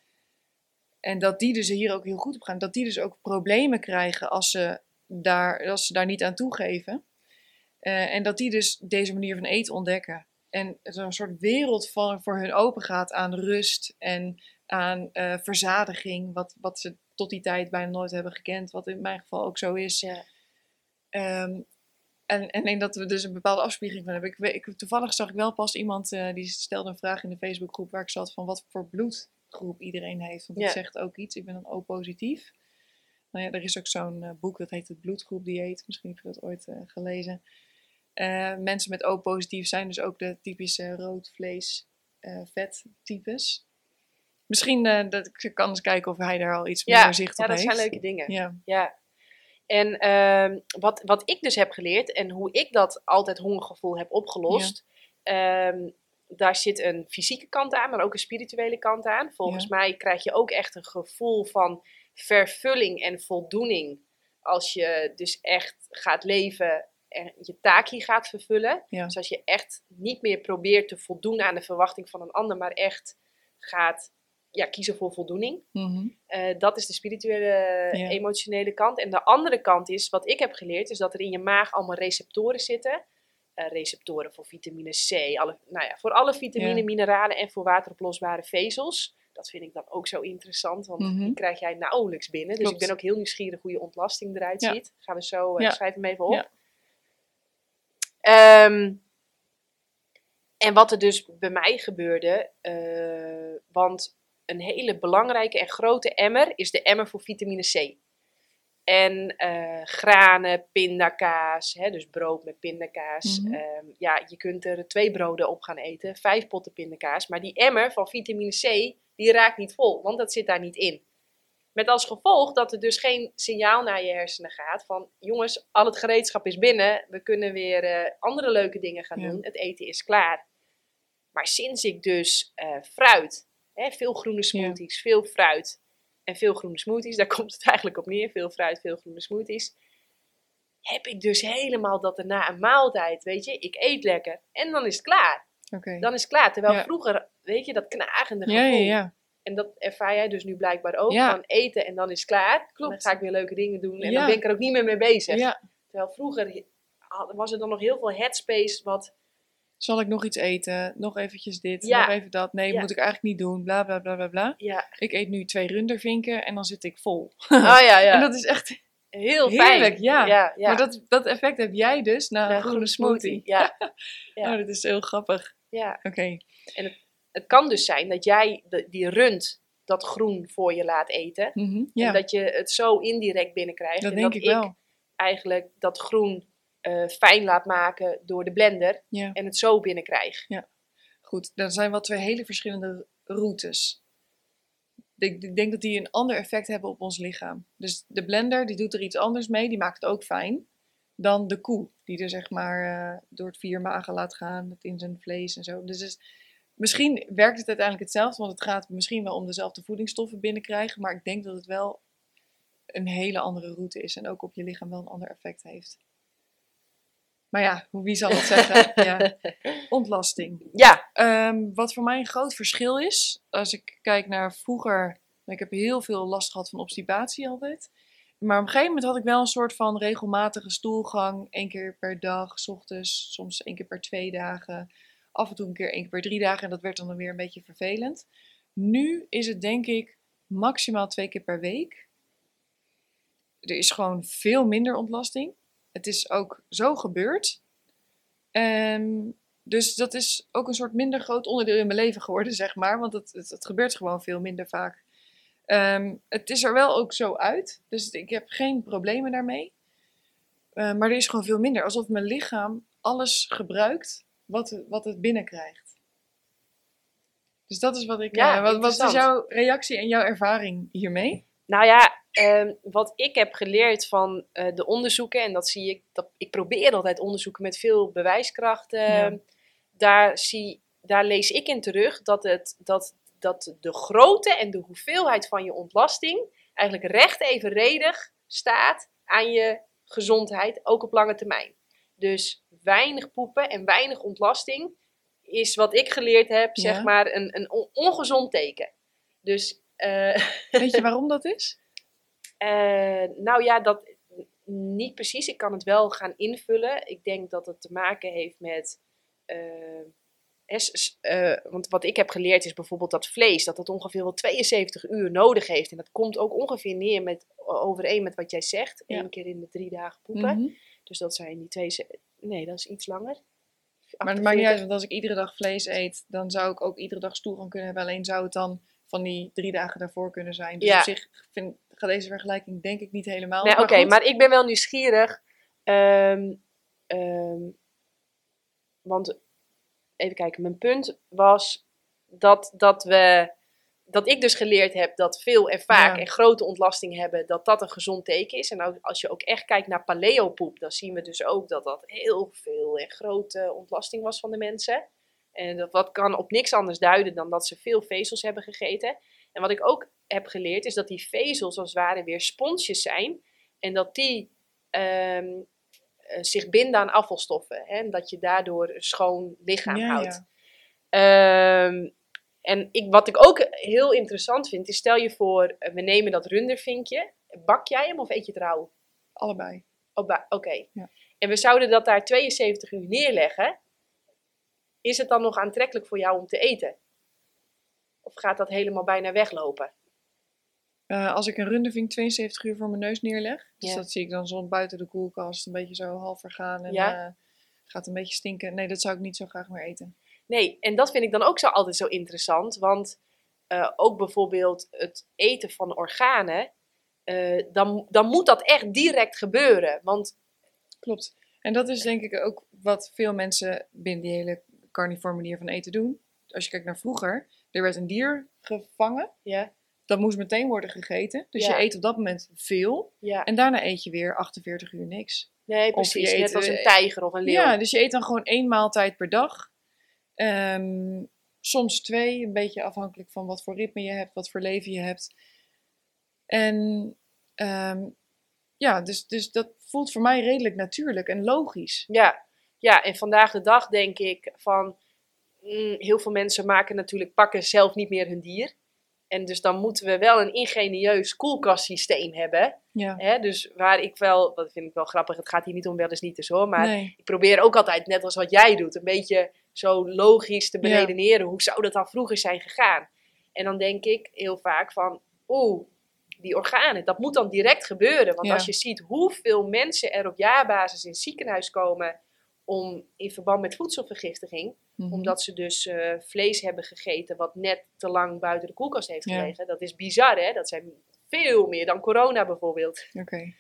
En dat die dus hier ook heel goed op gaan. Dat die dus ook problemen krijgen als ze daar, als ze daar niet aan toegeven. Eh, en dat die dus deze manier van eten ontdekken. En zo'n soort wereld van, voor hun open gaat aan rust en aan eh, verzadiging. Wat, wat ze tot die tijd bijna nooit hebben gekend. Wat in mijn geval ook zo is. ja. Ehm, en, en ik denk dat we dus een bepaalde afspiegeling van hebben. Ik, ik, toevallig zag ik wel pas iemand eh, die stelde een vraag in de Facebookgroep waar ik zat van wat voor bloedgroep iedereen heeft. Want dat Ja. zegt ook iets. Ik ben dan O-positief. Nou ja, er is ook zo'n eh, boek dat heet het bloedgroepdieet. Misschien heb je dat ooit gelezen. Eh, mensen met O-positief zijn dus ook de typische rood vlees eh vet types. Misschien eh, dat ik kan eens kijken of hij daar al iets Ja, meer zicht ja, op dat heeft. zijn leuke dingen. Ja, Ja. En ehm, wat, wat ik dus heb geleerd en hoe ik dat altijd hongergevoel heb opgelost, ehm, daar zit een fysieke kant aan, maar ook een spirituele kant aan. Volgens mij krijg je ook echt een gevoel van vervulling en voldoening als je dus echt gaat leven en je taak hier gaat vervullen. Ja. Dus als je echt niet meer probeert te voldoen aan de verwachting van een ander, maar echt gaat ja, kiezen voor voldoening. Mhm. Eh, dat is de spirituele, Ja. emotionele kant. En de andere kant is, wat ik heb geleerd, is dat er in je maag allemaal receptoren zitten. Eh, receptoren voor vitamine C, alle, nou ja, voor alle vitamine, Ja. mineralen en voor wateroplosbare vezels. Dat vind ik dan ook zo interessant, want Mhm. die krijg jij nauwelijks binnen. Dus Klopt. ik ben ook heel nieuwsgierig hoe je ontlasting eruit Ja. ziet. Gaan we zo, eh, schrijf hem even op. Ehm, en wat er dus bij mij gebeurde, eh, want een hele belangrijke en grote emmer is de emmer voor vitamine C. En eh, granen, pindakaas, hè, dus brood met pindakaas. Ehm, ja, je kunt er twee broden op gaan eten, vijf potten pindakaas. Maar die emmer van vitamine C, die raakt niet vol, want dat zit daar niet in. Met als gevolg dat er dus geen signaal naar je hersenen gaat van... jongens, al het gereedschap is binnen, we kunnen weer eh, andere leuke dingen gaan Ja. doen. Het eten is klaar. Maar sinds ik dus eh, fruit, hè, veel groene smoothies, veel fruit en veel groene smoothies... daar komt het eigenlijk op neer, veel fruit, veel groene smoothies... heb ik dus helemaal dat er na een maaltijd, weet je, ik eet lekker en dan is het klaar. Dan is het klaar. Terwijl Ja. vroeger, weet je, dat knagende gevoel. Ja, ja, ja. En dat ervaar jij dus nu blijkbaar ook. Ja. Van eten en dan is het klaar. Klopt. Dan ga ik weer leuke dingen doen. En Ja. dan ben ik er ook niet meer mee bezig. ja. Terwijl vroeger was er dan nog heel veel headspace wat... Zal ik nog iets eten? Nog eventjes dit, nog even dat. Nee, moet ik eigenlijk niet doen. Bla, bla, bla, bla, bla. Ja, Ik eet nu twee rundervinken en dan zit ik vol. oh ja, ja. En dat is echt... heel heerlijk, fijn. ja. ja, ja. Maar dat, dat effect heb jij dus na Een groene smoothie. Ja, Ja. Oh, dat is heel grappig. ja. Oké. Het kan dus zijn dat jij de, die rund dat groen voor je laat eten. Mhm, Ja, En dat je het zo indirect binnenkrijgt. dat en denk dat ik wel. eigenlijk dat groen eh, fijn laat maken door de blender. Ja. En het zo binnenkrijg. Goed, dat zijn wel twee hele verschillende routes. Ik, ik denk dat die een ander effect hebben op ons lichaam. Dus de blender die doet er iets anders mee, die maakt het ook fijn. Dan de koe, die er zeg maar eh, door het vier magen laat gaan, in zijn vlees en zo. Dus, dus misschien werkt het uiteindelijk hetzelfde, want het gaat misschien wel om dezelfde voedingsstoffen binnenkrijgen. Maar ik denk dat het wel een hele andere route is en ook op je lichaam wel een ander effect heeft. Maar ja, wie zal het zeggen? ja. Ontlasting. Ja, Ehm, wat voor mij een groot verschil is, als ik kijk naar vroeger, ik heb heel veel last gehad van obstipatie altijd. Maar op een gegeven moment had ik wel een soort van regelmatige stoelgang, één keer per dag, 's ochtends, soms één keer per twee dagen, af en toe een keer één keer per drie dagen en dat werd dan weer een beetje vervelend. Nu is het denk ik maximaal twee keer per week. Er is gewoon veel minder ontlasting. Het is ook zo gebeurd. Ehm, dus dat is ook een soort minder groot onderdeel in mijn leven geworden, zeg maar. Want het, het, gebeurt gewoon veel minder vaak. Ehm, het is er wel ook zo uit. Dus ik heb geen problemen daarmee. Eh, maar er is gewoon veel minder. Alsof mijn lichaam alles gebruikt wat, wat het binnenkrijgt. Dus dat is wat ik. Ja, eh, wat, wat is jouw reactie en jouw ervaring hiermee? Nou ja, ehm, wat ik heb geleerd van eh, de onderzoeken, en dat zie ik, dat, ik probeer altijd onderzoeken met veel bewijskracht. Ja. daar, zie, daar lees ik in terug dat, het, dat, dat de grootte en de hoeveelheid van je ontlasting eigenlijk recht evenredig staat aan je gezondheid, ook op lange termijn. Dus weinig poepen en weinig ontlasting is wat ik geleerd heb, Ja. zeg maar, een, een on- ongezond teken. Dus eh, Weet je waarom dat is? eh, nou ja, dat niet precies. Ik kan het wel gaan invullen. Ik denk dat het te maken heeft met. eh, want wat ik heb geleerd is bijvoorbeeld dat vlees, dat dat ongeveer wel 72 uur nodig heeft. En dat komt ook ongeveer neer met, overeen met wat jij zegt. Ja. Eén keer in de drie dagen poepen. Mhm. Dus dat zijn die twee. Nee, dat is iets langer. Maar het maakt niet 48. uit, want als ik iedere dag vlees eet, dan zou ik ook iedere dag stoelgang kunnen hebben. Alleen zou het dan van die drie dagen daarvoor kunnen zijn. Dus Ja. op zich vind, gaat deze vergelijking denk ik niet helemaal. Nee, oké, maar ik ben wel nieuwsgierig. ehm, ehm, want even kijken, mijn punt was dat, dat we. Dat ik dus geleerd heb dat veel en vaak Ja. en grote ontlasting hebben, dat dat een gezond teken is. En als je ook echt kijkt naar paleopoep, dan zien we dus ook dat dat heel veel en grote ontlasting was van de mensen. En dat wat kan op niks anders duiden dan dat ze veel vezels hebben gegeten. En wat ik ook heb geleerd is dat die vezels als het ware weer sponsjes zijn. En dat die ehm, eh, zich binden aan afvalstoffen. Hè, en dat je daardoor een schoon lichaam Ja, houdt. ja. Ehm, en ik, wat ik ook heel interessant vind, is stel je voor, eh, we nemen dat rundervinkje. Bak jij hem of eet je het rauw? Allebei. Oké. Ja. En we zouden dat daar 72 uur neerleggen. Is het dan nog aantrekkelijk voor jou om te eten? Of gaat dat helemaal bijna weglopen? Eh, als ik een rundervink 72 uur voor mijn neus neerleg, dus Ja. dat zie ik dan zo buiten de koelkast, een beetje zo half vergaan en Ja. eh, gaat een beetje stinken. Nee, dat zou ik niet zo graag meer eten. Nee, en dat vind ik dan ook zo altijd zo interessant. Want eh, ook bijvoorbeeld het eten van organen, eh, dan, dan moet dat echt direct gebeuren. Want Klopt. En dat is denk ik ook wat veel mensen binnen die hele carnivore manier van eten doen. Als je kijkt naar vroeger, er werd een dier gevangen, ja, dat moest meteen worden gegeten. Dus Ja. je eet op dat moment veel ja. en daarna eet je weer 48 uur niks. nee, je precies. eet, Net als een eh, tijger of een leeuw. Ja, dus je eet dan gewoon één maaltijd per dag. Ehm, soms twee, een beetje afhankelijk van wat voor ritme je hebt, wat voor leven je hebt. En ehm, ja, dus, dus dat voelt voor mij redelijk natuurlijk en logisch. Ja, ja, en vandaag de dag denk ik van, mm, heel veel mensen maken natuurlijk, pakken zelf niet meer hun dier. En dus dan moeten we wel een ingenieus koelkastsysteem hebben. Ja. Hè? Dus waar ik wel, dat vind ik wel grappig, het gaat hier niet om wel eens niet eens hoor. Maar nee. ik probeer ook altijd, net als wat jij doet, een beetje zo logisch te Ja. beredeneren. Hoe zou dat dan vroeger zijn gegaan? En dan denk ik heel vaak van, oeh, die organen, dat moet dan direct gebeuren. Want Ja. als je ziet hoeveel mensen er op jaarbasis in het ziekenhuis komen om in verband met voedselvergiftiging, Mhm. omdat ze dus eh, vlees hebben gegeten wat net te lang buiten de koelkast heeft Ja. gelegen. Dat is bizar hè, dat zijn veel meer dan corona bijvoorbeeld. Oké.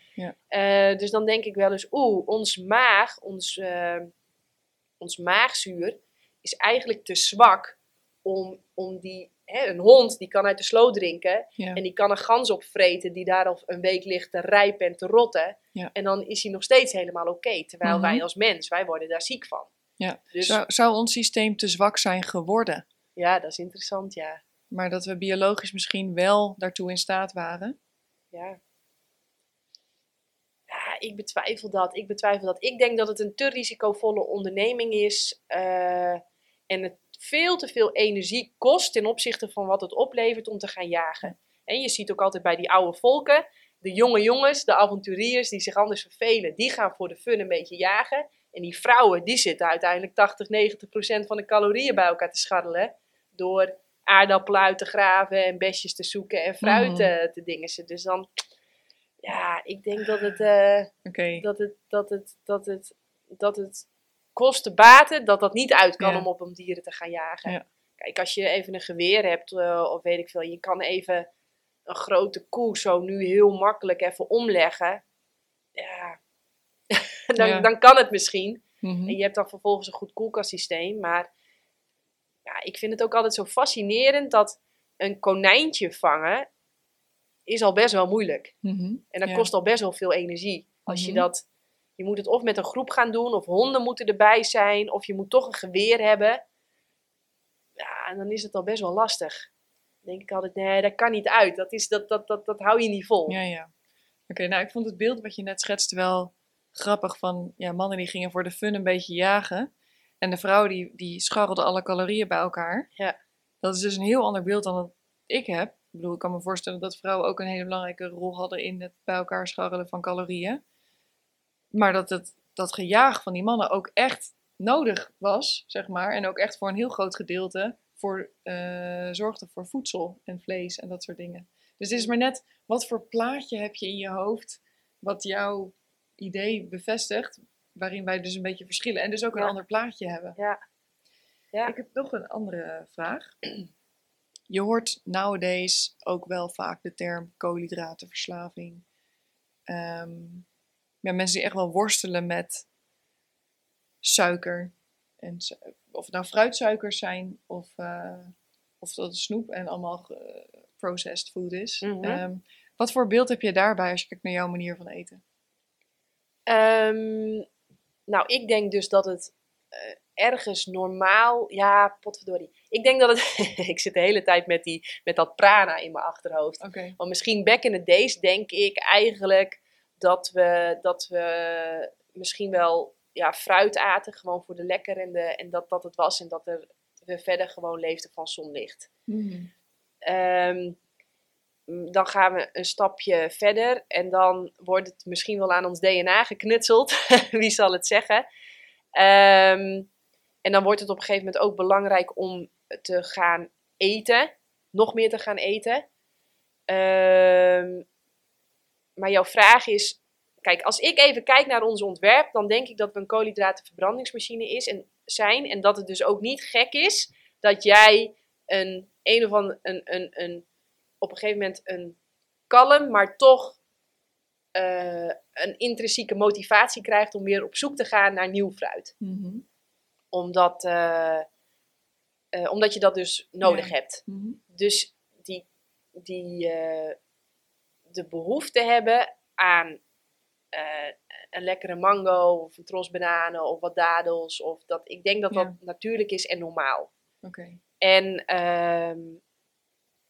Eh, dus dan denk ik wel eens, oeh, ons maag, ons, eh, ons maagzuur is eigenlijk te zwak om, om die, hè, een hond die kan uit de sloot drinken Ja. en die kan een gans opvreten die daar al een week ligt te rijpen en te rotten. Ja. En dan is hij nog steeds helemaal oké. terwijl Mhm. wij als mens, wij worden daar ziek van. Ja. Dus Zou, zou ons systeem te zwak zijn geworden? ja, dat is interessant, ja. Maar dat we biologisch misschien wel daartoe in staat waren? Ja. Ja, ik betwijfel dat. Ik betwijfel dat. Ik denk dat het een te risicovolle onderneming is. eh, en het veel te veel energie kost ten opzichte van wat het oplevert om te gaan jagen. En je ziet ook altijd bij die oude volken, de jonge jongens, de avonturiers die zich anders vervelen, die gaan voor de fun een beetje jagen. En die vrouwen, die zitten uiteindelijk 80, 90 procent van de calorieën bij elkaar te scharrelen. Door aardappelen uit te graven en besjes te zoeken en fruit Mhm. te dingen. Dus dan, ja, ik denk dat het, eh, Oké. dat het, dat het, dat het, dat het kosten baten, dat dat niet uit kan Ja. om op om dieren te gaan jagen. Ja. Kijk, als je even een geweer hebt, eh, of weet ik veel, je kan even een grote koe zo nu heel makkelijk even omleggen. Ja, dan, Ja. dan kan het misschien. Mhm. En je hebt dan vervolgens een goed koelkastsysteem. Maar ja, ik vind het ook altijd zo fascinerend dat een konijntje vangen is al best wel moeilijk. Mhm. En dat Ja. kost al best wel veel energie. Als je Mhm. dat, je moet het of met een groep gaan doen, of honden moeten erbij zijn, of je moet toch een geweer hebben. Ja, en dan is het al best wel lastig. Dan denk ik altijd, nee, dat kan niet uit. Dat, is, dat, dat, dat, dat hou je niet vol. Ja, ja. Oké, nou ik vond het beeld wat je net schetste wel grappig van ja, mannen die gingen voor de fun een beetje jagen. En de vrouwen die, die scharrelden alle calorieën bij elkaar. Ja. Dat is dus een heel ander beeld dan dat ik heb. Ik bedoel, ik kan me voorstellen dat vrouwen ook een hele belangrijke rol hadden in het bij elkaar scharrelen van calorieën. Maar dat het, dat gejaag van die mannen ook echt nodig was, zeg maar. En ook echt voor een heel groot gedeelte voor, eh, zorgde voor voedsel en vlees en dat soort dingen. Dus het is maar net, wat voor plaatje heb je in je hoofd wat jouw idee bevestigt, waarin wij dus een beetje verschillen en dus ook een Ja. ander plaatje hebben. Ja. Ja. Ik heb nog een andere vraag. Je hoort nowadays ook wel vaak de term koolhydratenverslaving. Ehm, ja, mensen die echt wel worstelen met suiker. En, of het nou fruitsuikers zijn of, eh, of dat het snoep en allemaal ge- processed food is. Mhm. Ehm, wat voor beeld heb je daarbij als je kijkt naar jouw manier van eten? Ehm, nou, ik denk dus dat het eh, ergens normaal. Ja, potverdorie. Ik denk dat het. ik zit de hele tijd met, die, met dat prana in mijn achterhoofd. Want misschien back in the days denk ik eigenlijk dat we, dat we misschien wel ja, fruit aten, gewoon voor de lekker en, de, en dat dat het was. En dat er, we verder gewoon leefden van zonlicht. Mhm. Ehm, dan gaan we een stapje verder en dan wordt het misschien wel aan ons DNA geknutseld. Wie zal het zeggen? Ehm, en dan wordt het op een gegeven moment ook belangrijk om te gaan eten. Nog meer te gaan eten. Ehm, maar jouw vraag is... Kijk, als ik even kijk naar ons ontwerp, dan denk ik dat we een koolhydratenverbrandingsmachine is en zijn. En dat het dus ook niet gek is dat jij een, een of ander, een, een, een, op een gegeven moment een kalm, maar toch eh, een intrinsieke motivatie krijgt om weer op zoek te gaan naar nieuw fruit. Mhm. Omdat, eh, eh, omdat je dat dus nodig Ja. hebt. Mhm. Dus die, die eh, de behoefte hebben aan eh, een lekkere mango of een tros bananen of wat dadels. Of dat, ik denk dat dat Ja. natuurlijk is en normaal. Oké. En ehm,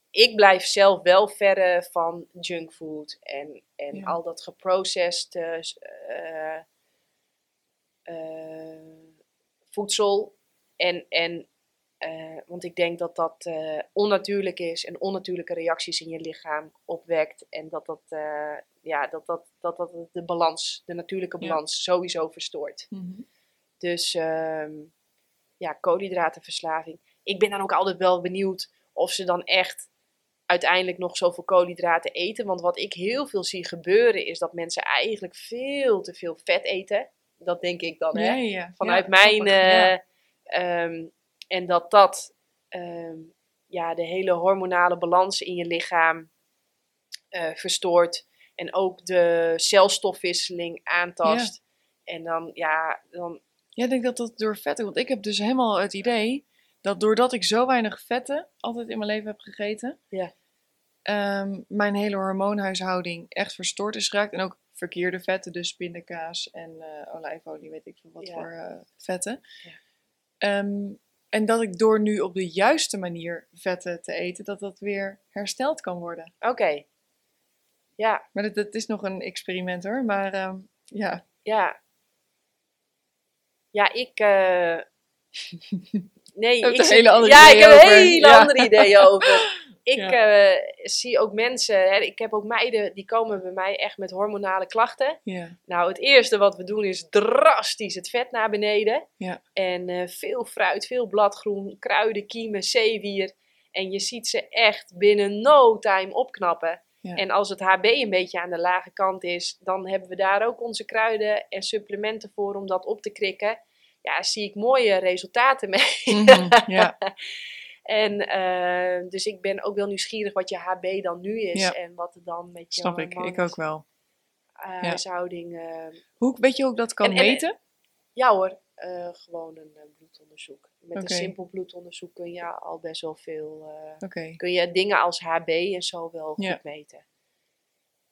ik blijf zelf wel verre van junkfood en, en Ja. al dat geprocessed voedsel. En, en Eh, want ik denk dat dat eh, onnatuurlijk is en onnatuurlijke reacties in je lichaam opwekt. En dat dat, eh, ja, dat, dat, dat, dat de balans, de natuurlijke Ja. balans, sowieso verstoort. Dus ehm, ja, koolhydratenverslaving. Ik ben dan ook altijd wel benieuwd of ze dan echt uiteindelijk nog zoveel koolhydraten eten. Want wat ik heel veel zie gebeuren is dat mensen eigenlijk veel te veel vet eten. Dat denk ik dan, hè? Ja, ja, ja. Vanuit mijn... en dat dat ehm, ja, de hele hormonale balans in je lichaam eh, verstoort. En ook de celstofwisseling aantast. En dan, ja, dan... Ja, ik denk dat dat door vetten, want ik heb dus helemaal het idee dat doordat ik zo weinig vetten altijd in mijn leven heb gegeten, Ja. ehm, mijn hele hormoonhuishouding echt verstoord is geraakt. En ook verkeerde vetten, dus pindakaas en eh, olijfolie, weet ik veel wat Ja. voor eh, vetten. Ja. Ehm, en dat ik door nu op de juiste manier vetten te eten, dat dat weer hersteld kan worden. Oké. Ja, Maar dat, dat is nog een experiment hoor. Maar ehm, ja, ja. Ja, ik... eh, Nee, ik een hele andere ja, ik heb een hele Ja. andere ideeën over. Ik Ja. eh, zie ook mensen, hè, ik heb ook meiden die komen bij mij echt met hormonale klachten. ja, Nou, het eerste wat we doen is drastisch het vet naar beneden. Ja. En eh, veel fruit, veel bladgroen, kruiden, kiemen, zeewier. En je ziet ze echt binnen no time opknappen. En als het HB een beetje aan de lage kant is, dan hebben we daar ook onze kruiden en supplementen voor om dat op te krikken. Ja, zie ik mooie resultaten mee. Mhm, ja. En eh, dus ik ben ook wel nieuwsgierig wat je HB dan nu is Ja. en wat er dan met je snap ik. Ik ook wel. uh, huishouding. eh, Hoe, weet je ik dat kan En- en- meten? ja hoor, eh, gewoon een bloedonderzoek. Met een simpel bloedonderzoek kun je al best wel veel. kun je dingen als HB en zo wel goed Ja. meten.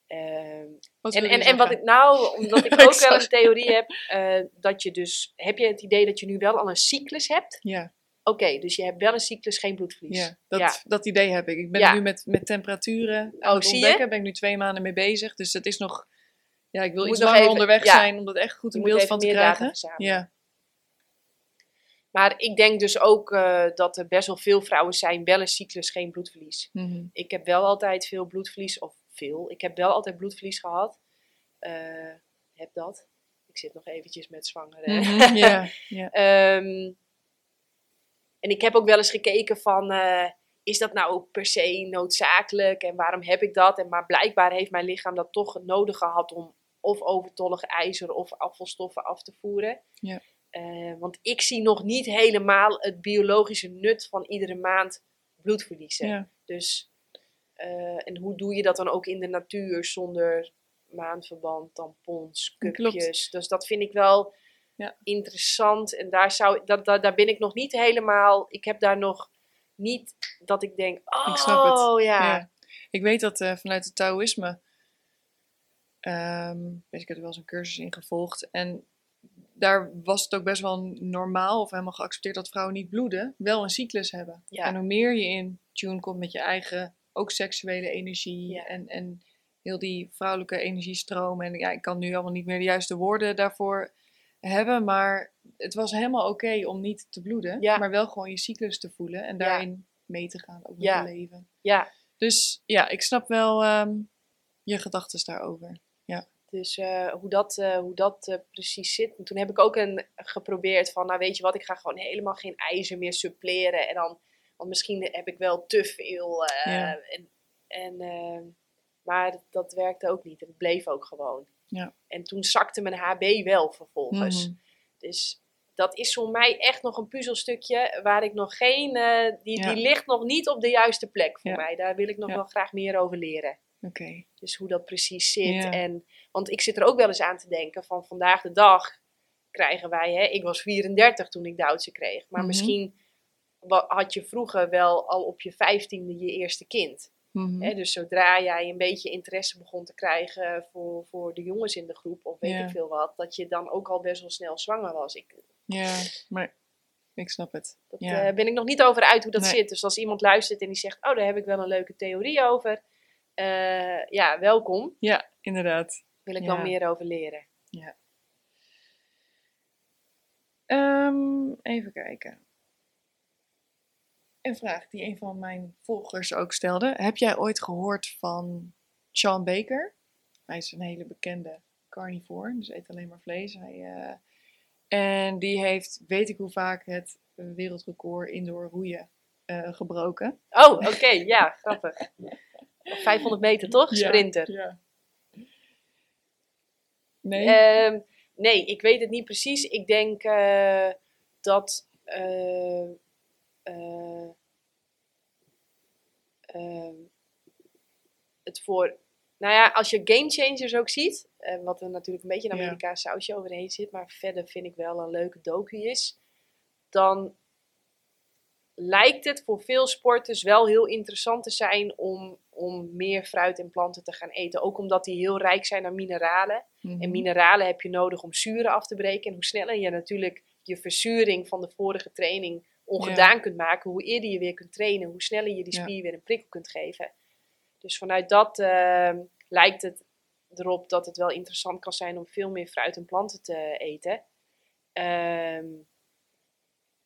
Ehm, en, en, en wat ik nou, omdat ik ook wel een theorie heb, dat je dus, heb je het idee dat je nu wel al een cyclus hebt? Ja, Oké, dus je hebt wel een cyclus, geen bloedverlies. ja, dat, Ja. dat idee heb ik. Ik ben Ja. nu met, met temperaturen aan Oh, het ontdekken. ben ik nu twee maanden mee bezig. Dus het is nog... Ja, ik wil iets langer even- onderweg zijn om dat echt goed een moet beeld van te krijgen. Ja, Maar ik denk dus ook eh, dat er best wel veel vrouwen zijn, wel een cyclus, geen bloedverlies. mhm. Ik heb wel altijd veel bloedverlies, of veel, ik heb wel altijd bloedverlies gehad. Eh, heb dat. Ik zit nog eventjes met zwangere. Mhm, ja, ja. Ehm, en ik heb ook wel eens gekeken van, eh, is dat nou per se noodzakelijk en waarom heb ik dat? En maar blijkbaar heeft mijn lichaam dat toch nodig gehad om of overtollig ijzer of afvalstoffen af te voeren. Ja. Eh, want ik zie nog niet helemaal het biologische nut van iedere maand bloed verliezen. ja. Dus, eh, en hoe doe je dat dan ook in de natuur zonder maandverband, tampons, Klopt. cupjes? Dus dat vind ik wel Ja. interessant. En daar, zou, dat, daar, daar ben ik nog niet helemaal. Ik heb daar nog niet dat ik denk, oh Ik snap het. ja. Ja. Ik weet dat eh, vanuit het Taoïsme, ehm, weet ik heb er wel eens een cursus in gevolgd. En daar was het ook best wel normaal of helemaal geaccepteerd dat vrouwen niet bloeden, wel een cyclus hebben. Ja. En hoe meer je in tune komt met je eigen, ook seksuele energie Ja. en, en heel die vrouwelijke energiestroom. En ja, ik kan nu allemaal niet meer de juiste woorden daarvoor hebben, maar het was helemaal oké om niet te bloeden, Ja. maar wel gewoon je cyclus te voelen en Ja. daarin mee te gaan, ook met Ja. je leven. Ja, Dus ja, ik snap wel ehm, je gedachten daarover. dus eh, hoe dat, eh, hoe dat eh, precies zit. En toen heb ik ook een, geprobeerd van, nou weet je wat, ik ga gewoon helemaal geen ijzer meer suppleren. En dan, want misschien heb ik wel te veel. Ja. en, en, maar dat, dat werkte ook niet. Het bleef ook gewoon. Ja. En toen zakte mijn HB wel vervolgens. Mhm. Dus dat is voor mij echt nog een puzzelstukje waar ik nog geen. eh, die, Ja. die ligt nog niet op de juiste plek voor Ja. mij. Daar wil ik nog wel graag meer over leren. Oké. Dus hoe dat precies zit. En, want ik zit er ook wel eens aan te denken van vandaag de dag krijgen wij. Hè, ik was 34 toen ik Duitse kreeg. Maar Mhm. misschien had je vroeger wel al op je vijftiende je eerste kind. Mhm. Dus zodra jij een beetje interesse begon te krijgen voor, voor de jongens in de groep, of weet Ja. ik veel wat, dat je dan ook al best wel snel zwanger was. Ik, Ja, maar ik snap het. Ja. eh, ben ik nog niet over uit hoe dat Nee. zit. Dus als iemand luistert en die zegt, oh, daar heb ik wel een leuke theorie over. eh, ja, welkom. Ja, inderdaad. Wil ik Ja. dan meer over leren. Ehm, even kijken. Een vraag die een van mijn volgers ook stelde. Heb jij ooit gehoord van Sean Baker? Hij is een hele bekende carnivore, dus eet alleen maar vlees. Hij, eh, en die heeft, weet ik hoe vaak, het wereldrecord indoor roeien eh, gebroken. Oh, oké, ja, grappig. 500 meter toch? Sprinter. Ja. Nee? Ehm, nee, ik weet het niet precies. Ik denk eh, dat. Eh, eh, het voor. Nou ja, als je Game Changers ook ziet, eh, wat er natuurlijk een beetje een Ja. Amerikaans sausje overheen zit, maar verder vind ik wel een leuke docu is, dan lijkt het voor veel sporters wel heel interessant te zijn om, om meer fruit en planten te gaan eten. Ook omdat die heel rijk zijn aan mineralen. En Mhm. mineralen heb je nodig om zuren af te breken. En hoe sneller je natuurlijk je verzuring van de vorige training ongedaan kunt maken, hoe eerder je weer kunt trainen, hoe sneller je die Ja. spier weer een prikkel kunt geven. Dus vanuit dat ehm, lijkt het erop dat het wel interessant kan zijn om veel meer fruit en planten te eten. Ehm,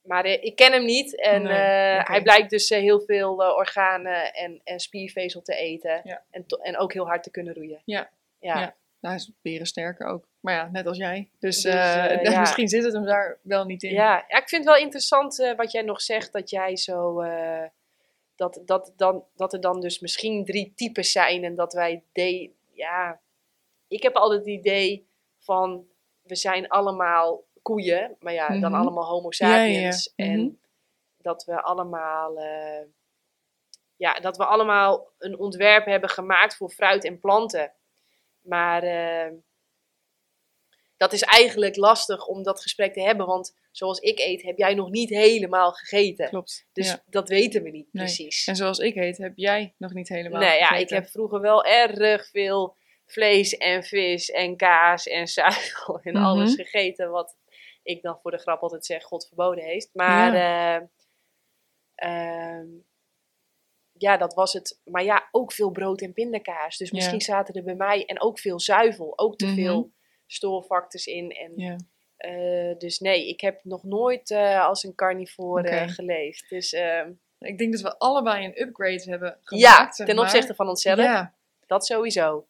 maar eh, ik ken hem niet en Nee, eh, hij blijkt dus eh, heel veel organen en, en spiervezel te eten. Ja. En, en ook heel hard te kunnen roeien. Ja. ja. Nou, hij is beren sterker ook. Maar ja, net als jij. Dus, Dus, eh, eh, ja. misschien zit het hem daar wel niet in. Ja, ja, ik vind het wel interessant eh, wat jij nog zegt, dat jij zo. dat, dat, dan, dat er dan dus misschien drie types zijn en dat wij. De, ja, ik heb altijd het idee van. We zijn allemaal koeien, maar ja, dan Mhm. allemaal Homo ja, sapiens. Mhm. En dat we allemaal. ja, dat we allemaal een ontwerp hebben gemaakt voor fruit en planten. Maar. eh, dat is eigenlijk lastig om dat gesprek te hebben, want zoals ik eet, heb jij nog niet helemaal gegeten. Klopt. Dus ja. dat weten we niet Nee. precies. En zoals ik heet, heb jij nog niet helemaal nee, ja, ik gegeten. heb vroeger wel erg veel vlees en vis en kaas en zuivel en Mhm. alles gegeten wat ik dan voor de grap altijd zeg God verboden heeft. Maar ja. Ja, dat was het. Maar ja, ook veel brood en pindakaas. Dus Ja. misschien zaten er bij mij en ook veel zuivel, ook te Mhm. veel stoorfactors in. En Ja. Eh, dus nee, ik heb nog nooit eh, als een carnivore geleefd. Dus ehm, Ik denk dat we allebei een upgrade hebben ja, gemaakt. zeg ten maar. opzichte van onszelf, Ja. dat sowieso.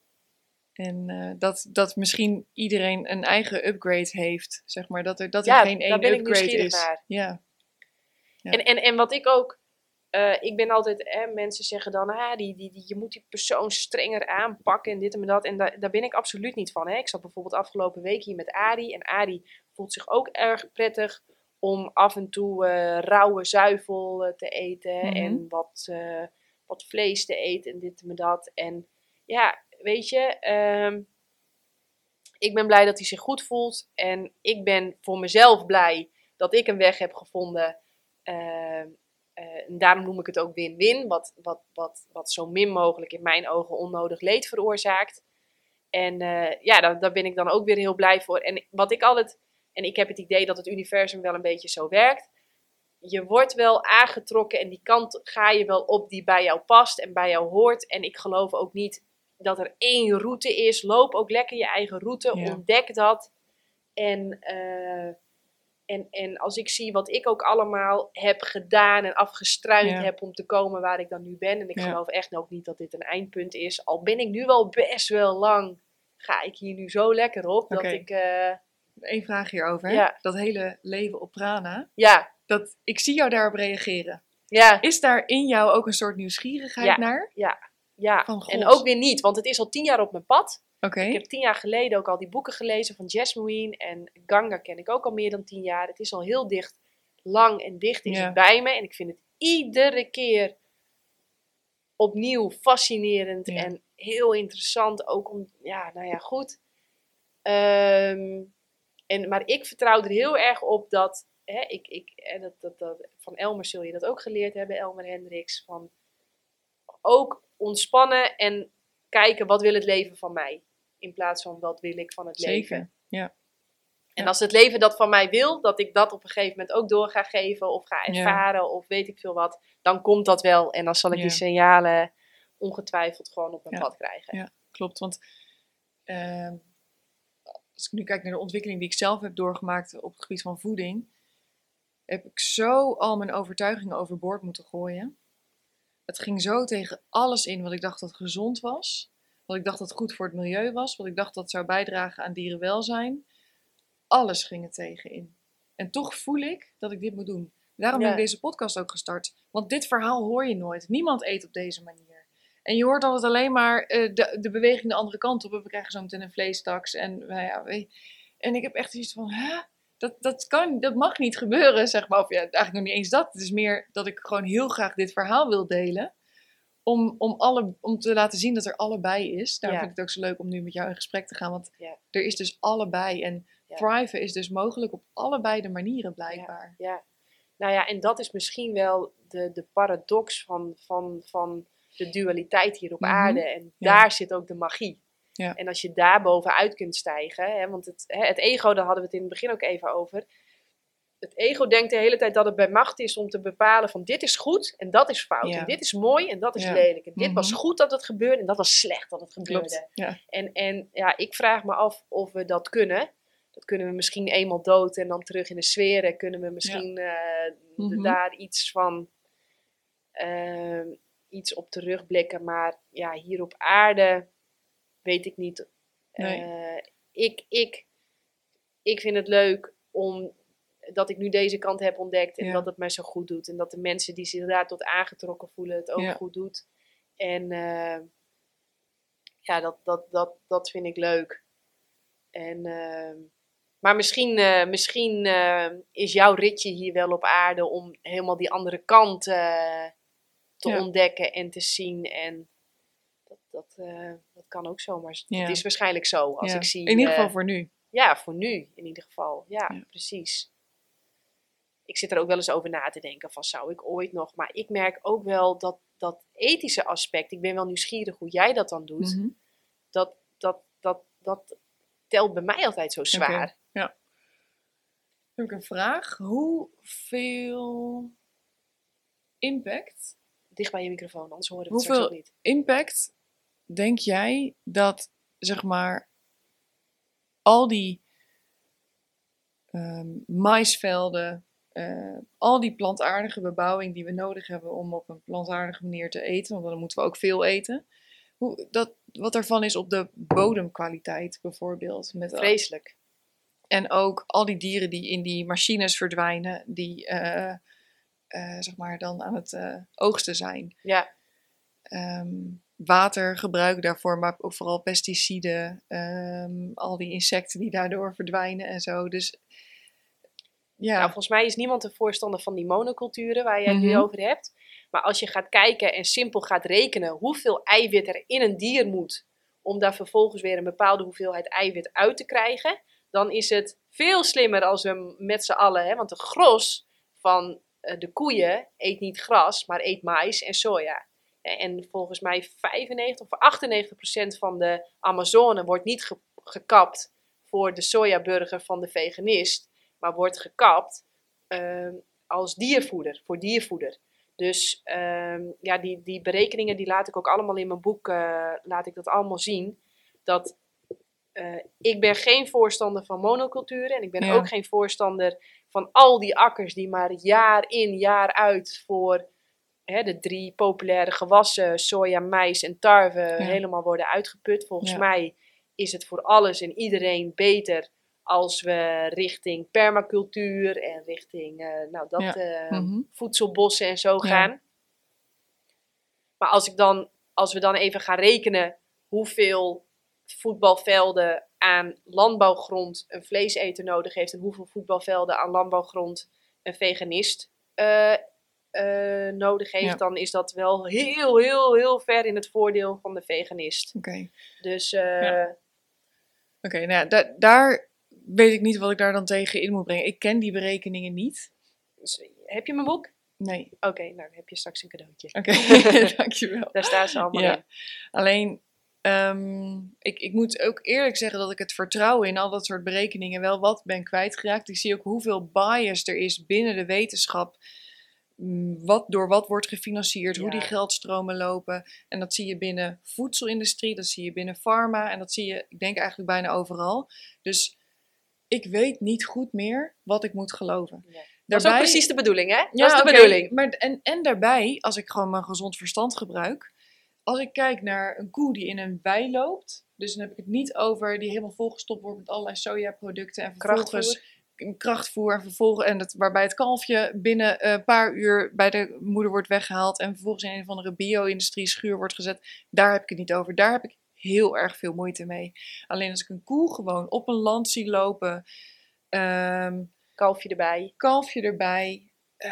En eh, dat, dat misschien iedereen een eigen upgrade heeft. Zeg maar. Dat er, dat er Ja, geen één upgrade is. naar. Ja. Ja. En, en, en wat ik ook, eh, ik ben altijd, hè, mensen zeggen dan, ah, die, die, die, je moet die persoon strenger aanpakken en dit en dat. En daar daar ben ik absoluut niet van. Hè. Ik zat bijvoorbeeld afgelopen week hier met Adi. En Adi voelt zich ook erg prettig om af en toe eh, rauwe zuivel eh, te eten. Mhm. En wat, eh, wat vlees te eten en dit en dat. En ja, weet je, ehm, ik ben blij dat hij zich goed voelt. En ik ben voor mezelf blij dat ik een weg heb gevonden. Eh, en daarom noem ik het ook win-win. Wat, wat, wat, wat zo min mogelijk in mijn ogen onnodig leed veroorzaakt. En eh, ja, daar, daar ben ik dan ook weer heel blij voor. En wat ik altijd, en ik heb het idee dat het universum wel een beetje zo werkt. Je wordt wel aangetrokken en die kant ga je wel op die bij jou past en bij jou hoort. En ik geloof ook niet dat er één route is. Loop ook lekker je eigen route, Ja. ontdek dat. En, eh, en, en als ik zie wat ik ook allemaal heb gedaan en afgestruind Ja. heb om te komen waar ik dan nu ben. En ik Ja. geloof echt ook niet dat dit een eindpunt is. Al ben ik nu wel best wel lang, ga ik hier nu zo lekker op. Dat ik, eh, Eén vraag hierover. Ja. Dat hele leven op prana. ja, Dat, ik zie jou daarop reageren. ja, Is daar in jou ook een soort nieuwsgierigheid naar? ja. Van En ook weer niet, want het is al tien jaar op mijn pad. Oké. Ik heb tien jaar geleden ook al die boeken gelezen van Jasmine. En Ganga ken ik ook al meer dan tien jaar. Het is al heel dicht, lang en dicht is Ja. het bij me. En ik vind het iedere keer opnieuw fascinerend Ja. en heel interessant. Ook om, ja, nou ja, goed. Ehm, en, maar ik vertrouw er heel erg op dat, hè, ik, ik, hè, dat, dat, dat, van Elmer zul je dat ook geleerd hebben, Elmer Hendricks. Van ook ontspannen en kijken wat wil het leven van mij. In plaats van wat wil ik van het leven. Zeker. Ja. En Ja. als het leven dat van mij wil, dat ik dat op een gegeven moment ook door ga geven of ga Ja. ervaren of weet ik veel wat, dan komt dat wel. En dan zal ik Ja. die signalen ongetwijfeld gewoon op mijn pad krijgen. Ja. Klopt, want ehm, als ik nu kijk naar de ontwikkeling die ik zelf heb doorgemaakt op het gebied van voeding, heb ik zo al mijn overtuigingen overboord moeten gooien. Het ging zo tegen alles in wat ik dacht dat gezond was. Wat ik dacht dat goed voor het milieu was. Wat ik dacht dat zou bijdragen aan dierenwelzijn. Alles ging er tegen in. En toch voel ik dat ik dit moet doen. Daarom ben Ja. ik deze podcast ook gestart. Want dit verhaal hoor je nooit. Niemand eet op deze manier. En je hoort altijd alleen maar eh, de, de beweging de andere kant op. We krijgen zo meteen een vleestaks. En, nou ja, en ik heb echt iets van, hè? Dat, dat, kan, dat mag niet gebeuren, zeg maar. Of ja, eigenlijk nog niet eens dat. Het is meer dat ik gewoon heel graag dit verhaal wil delen. Om, om, alle, om te laten zien dat er allebei is. Daarom Ja. vind ik het ook zo leuk om nu met jou in gesprek te gaan. Want Ja. er is dus allebei. En Ja. thriven is dus mogelijk op allebei de manieren blijkbaar. Ja, nou ja, en dat is misschien wel de, de paradox van, van, van de dualiteit hier op Mhm. aarde. En daar zit ook de magie. Ja. En als je daar bovenuit kunt stijgen, hè, want het, hè, het ego, daar hadden we het in het begin ook even over. Het ego denkt de hele tijd dat het bij macht is om te bepalen van dit is goed en dat is fout. Ja. En dit is mooi en dat is Ja. lelijk. En dit was Mhm. goed dat het gebeurde en dat was slecht dat het gebeurde. En, en ja, ik vraag me af of we dat kunnen. Dat kunnen we misschien eenmaal dood en dan terug in de sferen. Kunnen we misschien eh, Mhm. daar iets van ehm, iets op terugblikken. Maar ja, hier op aarde weet ik niet. Nee. Eh, ik, ik, ik vind het leuk om dat ik nu deze kant heb ontdekt en Ja. dat het mij zo goed doet. En dat de mensen die zich daar tot aangetrokken voelen het ook Ja. goed doet. En eh, ja, dat, dat, dat, dat vind ik leuk. En, ehm, maar misschien, eh, misschien eh, is jouw ritje hier wel op aarde om helemaal die andere kant eh, te Ja. ontdekken en te zien. En dat, dat, eh, dat kan ook zomaar. Ja. Het is waarschijnlijk zo. Als Ja. ik zie, In ieder geval eh, voor nu. ja, voor nu in ieder geval. Ja, Ja. precies. Ik zit er ook wel eens over na te denken van zou ik ooit nog. Maar ik merk ook wel dat dat ethische aspect. Ik ben wel nieuwsgierig hoe jij dat dan doet. Mhm. Dat, dat, dat, dat telt bij mij altijd zo zwaar. Heb ik een vraag. Hoeveel impact, Dicht bij je microfoon, anders horen we het Hoeveel- straks ook niet. impact denk jij dat, zeg maar, al die ehm, maisvelden, eh, al die plantaardige bebouwing die we nodig hebben om op een plantaardige manier te eten, want dan moeten we ook veel eten, hoe, dat, wat ervan is op de bodemkwaliteit bijvoorbeeld. Met, Vreselijk. En ook al die dieren die in die machines verdwijnen, die eh, eh, zeg maar dan aan het oogsten zijn. Ja, Ehm, watergebruik daarvoor, maar ook vooral pesticiden, ehm, al die insecten die daardoor verdwijnen en zo. Dus ja, Nou, volgens mij is niemand een voorstander van die monoculturen waar jij het nu Mhm. over hebt. Maar als je gaat kijken en simpel gaat rekenen hoeveel eiwit er in een dier moet om daar vervolgens weer een bepaalde hoeveelheid eiwit uit te krijgen, dan is het veel slimmer als we met z'n allen, hè, want de gros van eh, de koeien eet niet gras, maar eet mais en soja. Eh, En volgens mij 95 of 98 procent van de Amazone wordt niet ge- gekapt voor de sojaburger van de veganist, maar wordt gekapt ehm, als diervoeder, voor diervoeder. Dus ehm, ja, die, die berekeningen die laat ik ook allemaal in mijn boek, eh, laat ik dat allemaal zien. Dat eh, ik ben geen voorstander van monoculturen en ik ben Ja. ook geen voorstander van al die akkers die maar jaar in, jaar uit voor hè, de drie populaire gewassen, soja, mais en tarwe, helemaal worden uitgeput. Volgens Ja. mij is het voor alles en iedereen beter als we richting permacultuur en richting eh, nou, dat, Ja. eh, Mhm. voedselbossen en zo gaan. Maar als, ik dan, als we dan even gaan rekenen hoeveel voetbalvelden aan landbouwgrond een vleeseter nodig heeft en hoeveel voetbalvelden aan landbouwgrond een veganist eh, eh, nodig heeft, Ja. dan is dat wel heel, heel, heel ver in het voordeel van de veganist. oké. Dus eh, Ja. Oké, nou ja, da- daar weet ik niet wat ik daar dan tegen in moet brengen. Ik ken die berekeningen niet. dus, heb je mijn boek? Nee. Oké, nou dan heb je straks een cadeautje. Oké, dankjewel. Daar staan ze allemaal Ja. in. Alleen, ehm, ik, ik moet ook eerlijk zeggen dat ik het vertrouwen in al dat soort berekeningen wel wat ben kwijtgeraakt. Ik zie ook hoeveel bias er is binnen de wetenschap. Mm, Wat door wat wordt gefinancierd, hoe die geldstromen lopen. En dat zie je binnen voedselindustrie, dat zie je binnen pharma en dat zie je, ik denk eigenlijk bijna overal. Dus ik weet niet goed meer wat ik moet geloven. Ja. Dat is ook precies de bedoeling, hè? Ja, dat is de bedoeling. Maar, en, en daarbij, als ik gewoon mijn gezond verstand gebruik, als ik kijk naar een koe die in een wei loopt, dus dan heb ik het niet over die helemaal volgestopt wordt met allerlei sojaproducten en vervolgens. Een krachtvoer en vervolgens en het, waarbij het kalfje binnen een paar uur bij de moeder wordt weggehaald en vervolgens in een of andere bio-industrie schuur wordt gezet. Daar heb ik het niet over. Daar heb ik heel erg veel moeite mee. Alleen als ik een koe gewoon op een land zie lopen, ehm, Kalfje erbij. kalfje erbij. eh,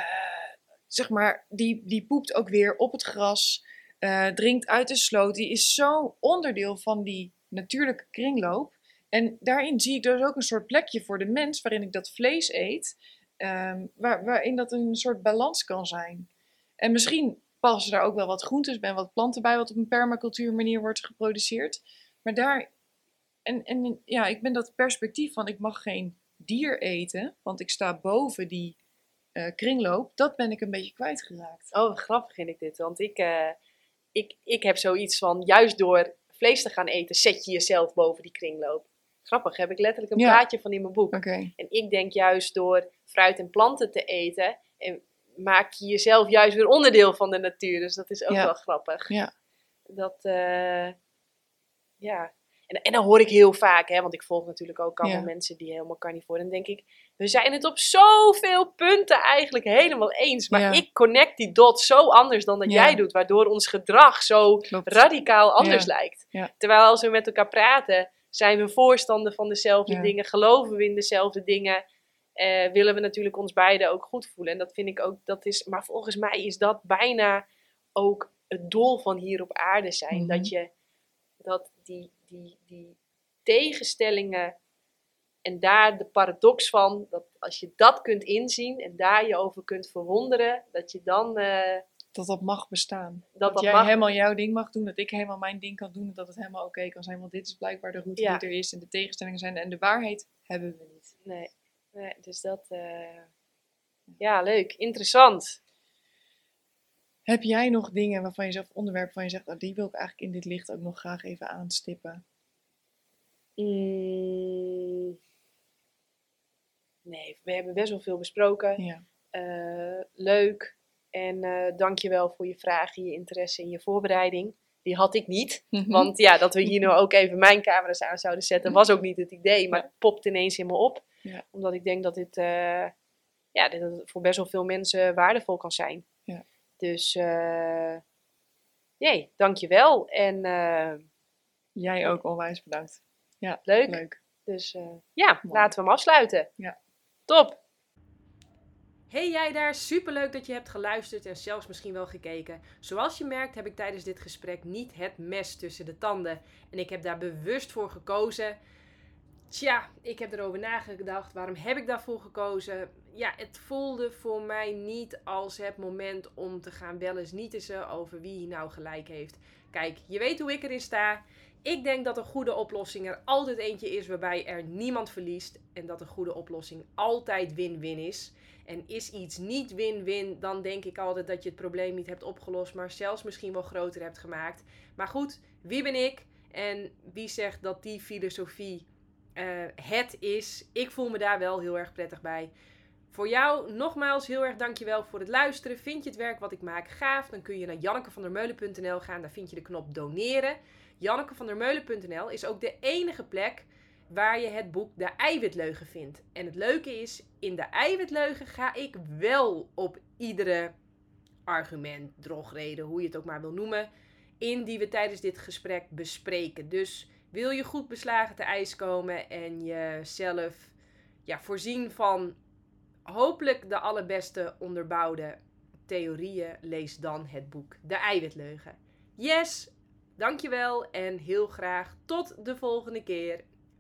zeg maar, die, die poept ook weer op het gras. eh, drinkt uit de sloot. Die is zo onderdeel van die natuurlijke kringloop. En daarin zie ik dus ook een soort plekje voor de mens waarin ik dat vlees eet. ehm, waar, waarin dat een soort balans kan zijn. En misschien passen daar ook wel wat groentes bij wat planten bij, wat op een permacultuur manier wordt geproduceerd. Maar daar. En, en ja, ik ben dat perspectief van ik mag geen dier eten, want ik sta boven die eh, kringloop, dat ben ik een beetje kwijtgeraakt. Oh, grappig vind ik dit. Want ik, eh, ik, ik heb zoiets van, juist door vlees te gaan eten, zet je jezelf boven die kringloop. Grappig, heb ik letterlijk een Ja. plaatje van in mijn boek. En ik denk juist door fruit en planten te eten, en maak je jezelf juist weer onderdeel van de natuur. Dus dat is ook Ja. wel grappig. Ja. Dat, eh, ja. En, en dan hoor ik heel vaak, hè, want ik volg natuurlijk ook allemaal Ja. mensen die helemaal carnivore. En dan denk ik, we zijn het op zoveel punten eigenlijk helemaal eens. Maar Ja. ik connect die dot zo anders dan dat Ja. jij doet, waardoor ons gedrag zo Klopt. radicaal anders lijkt. Terwijl als we met elkaar praten, zijn we voorstander van dezelfde Ja. dingen, geloven we in dezelfde dingen, eh, willen we natuurlijk ons beiden ook goed voelen. En dat vind ik ook, dat is, maar volgens mij is dat bijna ook het doel van hier op aarde zijn. Mhm. Dat je, dat die, die, die tegenstellingen en daar de paradox van, dat als je dat kunt inzien en daar je over kunt verwonderen, dat je dan, eh, Dat dat mag bestaan. dat Dat, dat jij mag. helemaal jouw ding mag doen, dat ik helemaal mijn ding kan doen, en dat het helemaal oké kan zijn. Want dit is blijkbaar de route Ja. die er is en de tegenstellingen zijn. En de waarheid hebben we niet. Nee, nee dus dat, eh, ja, leuk, interessant. Heb jij nog dingen waarvan je zegt, onderwerpen waarvan je zegt, oh, die wil ik eigenlijk in dit licht ook nog graag even aanstippen? Mm, nee, we hebben best wel veel besproken. Ja. Eh, leuk. En eh dank je wel voor je vragen, je interesse en je voorbereiding. Die had ik niet. Mhm. Want ja, dat we hier nu ook even mijn camera's aan zouden zetten, was ook niet het idee. Maar het popt ineens in me op. Ja. Omdat ik denk dat dit, eh, ja, dat het voor best wel veel mensen waardevol kan zijn. Ja. Dus, eh jee, dank je wel. En eh, Jij ook onwijs bedankt. Ja, leuk. leuk. Dus eh, ja, Mooi. laten we hem afsluiten. Ja. Top. Hey jij daar, superleuk dat je hebt geluisterd en zelfs misschien wel gekeken. Zoals je merkt heb ik tijdens dit gesprek niet het mes tussen de tanden. En ik heb daar bewust voor gekozen. Tja, ik heb erover nagedacht. Waarom heb ik daarvoor gekozen? Ja, het voelde voor mij niet als het moment om te gaan wel eens niet eens over wie nou gelijk heeft. Kijk, je weet hoe ik erin sta. Ik denk dat een goede oplossing er altijd eentje is waarbij er niemand verliest. En dat een goede oplossing altijd win-win is. En is iets niet win-win, dan denk ik altijd dat je het probleem niet hebt opgelost, maar zelfs misschien wel groter hebt gemaakt. Maar goed, wie ben ik? En wie zegt dat die filosofie eh, het is? Ik voel me daar wel heel erg prettig bij. Voor jou nogmaals heel erg dankjewel voor het luisteren. Vind je het werk wat ik maak gaaf? Dan kun je naar jannekevandermeulen.nl gaan. Daar vind je de knop doneren. Jannekevandermeulen.nl is ook de enige plek waar je het boek De Eiwitleugen vindt. En het leuke is, in De Eiwitleugen ga ik wel op iedere argument, drogreden, hoe je het ook maar wil noemen, in die we tijdens dit gesprek bespreken. Dus wil je goed beslagen te ijs komen en jezelf ja, voorzien van hopelijk de allerbeste onderbouwde theorieën, lees dan het boek De Eiwitleugen. Yes, dankjewel en heel graag tot de volgende keer.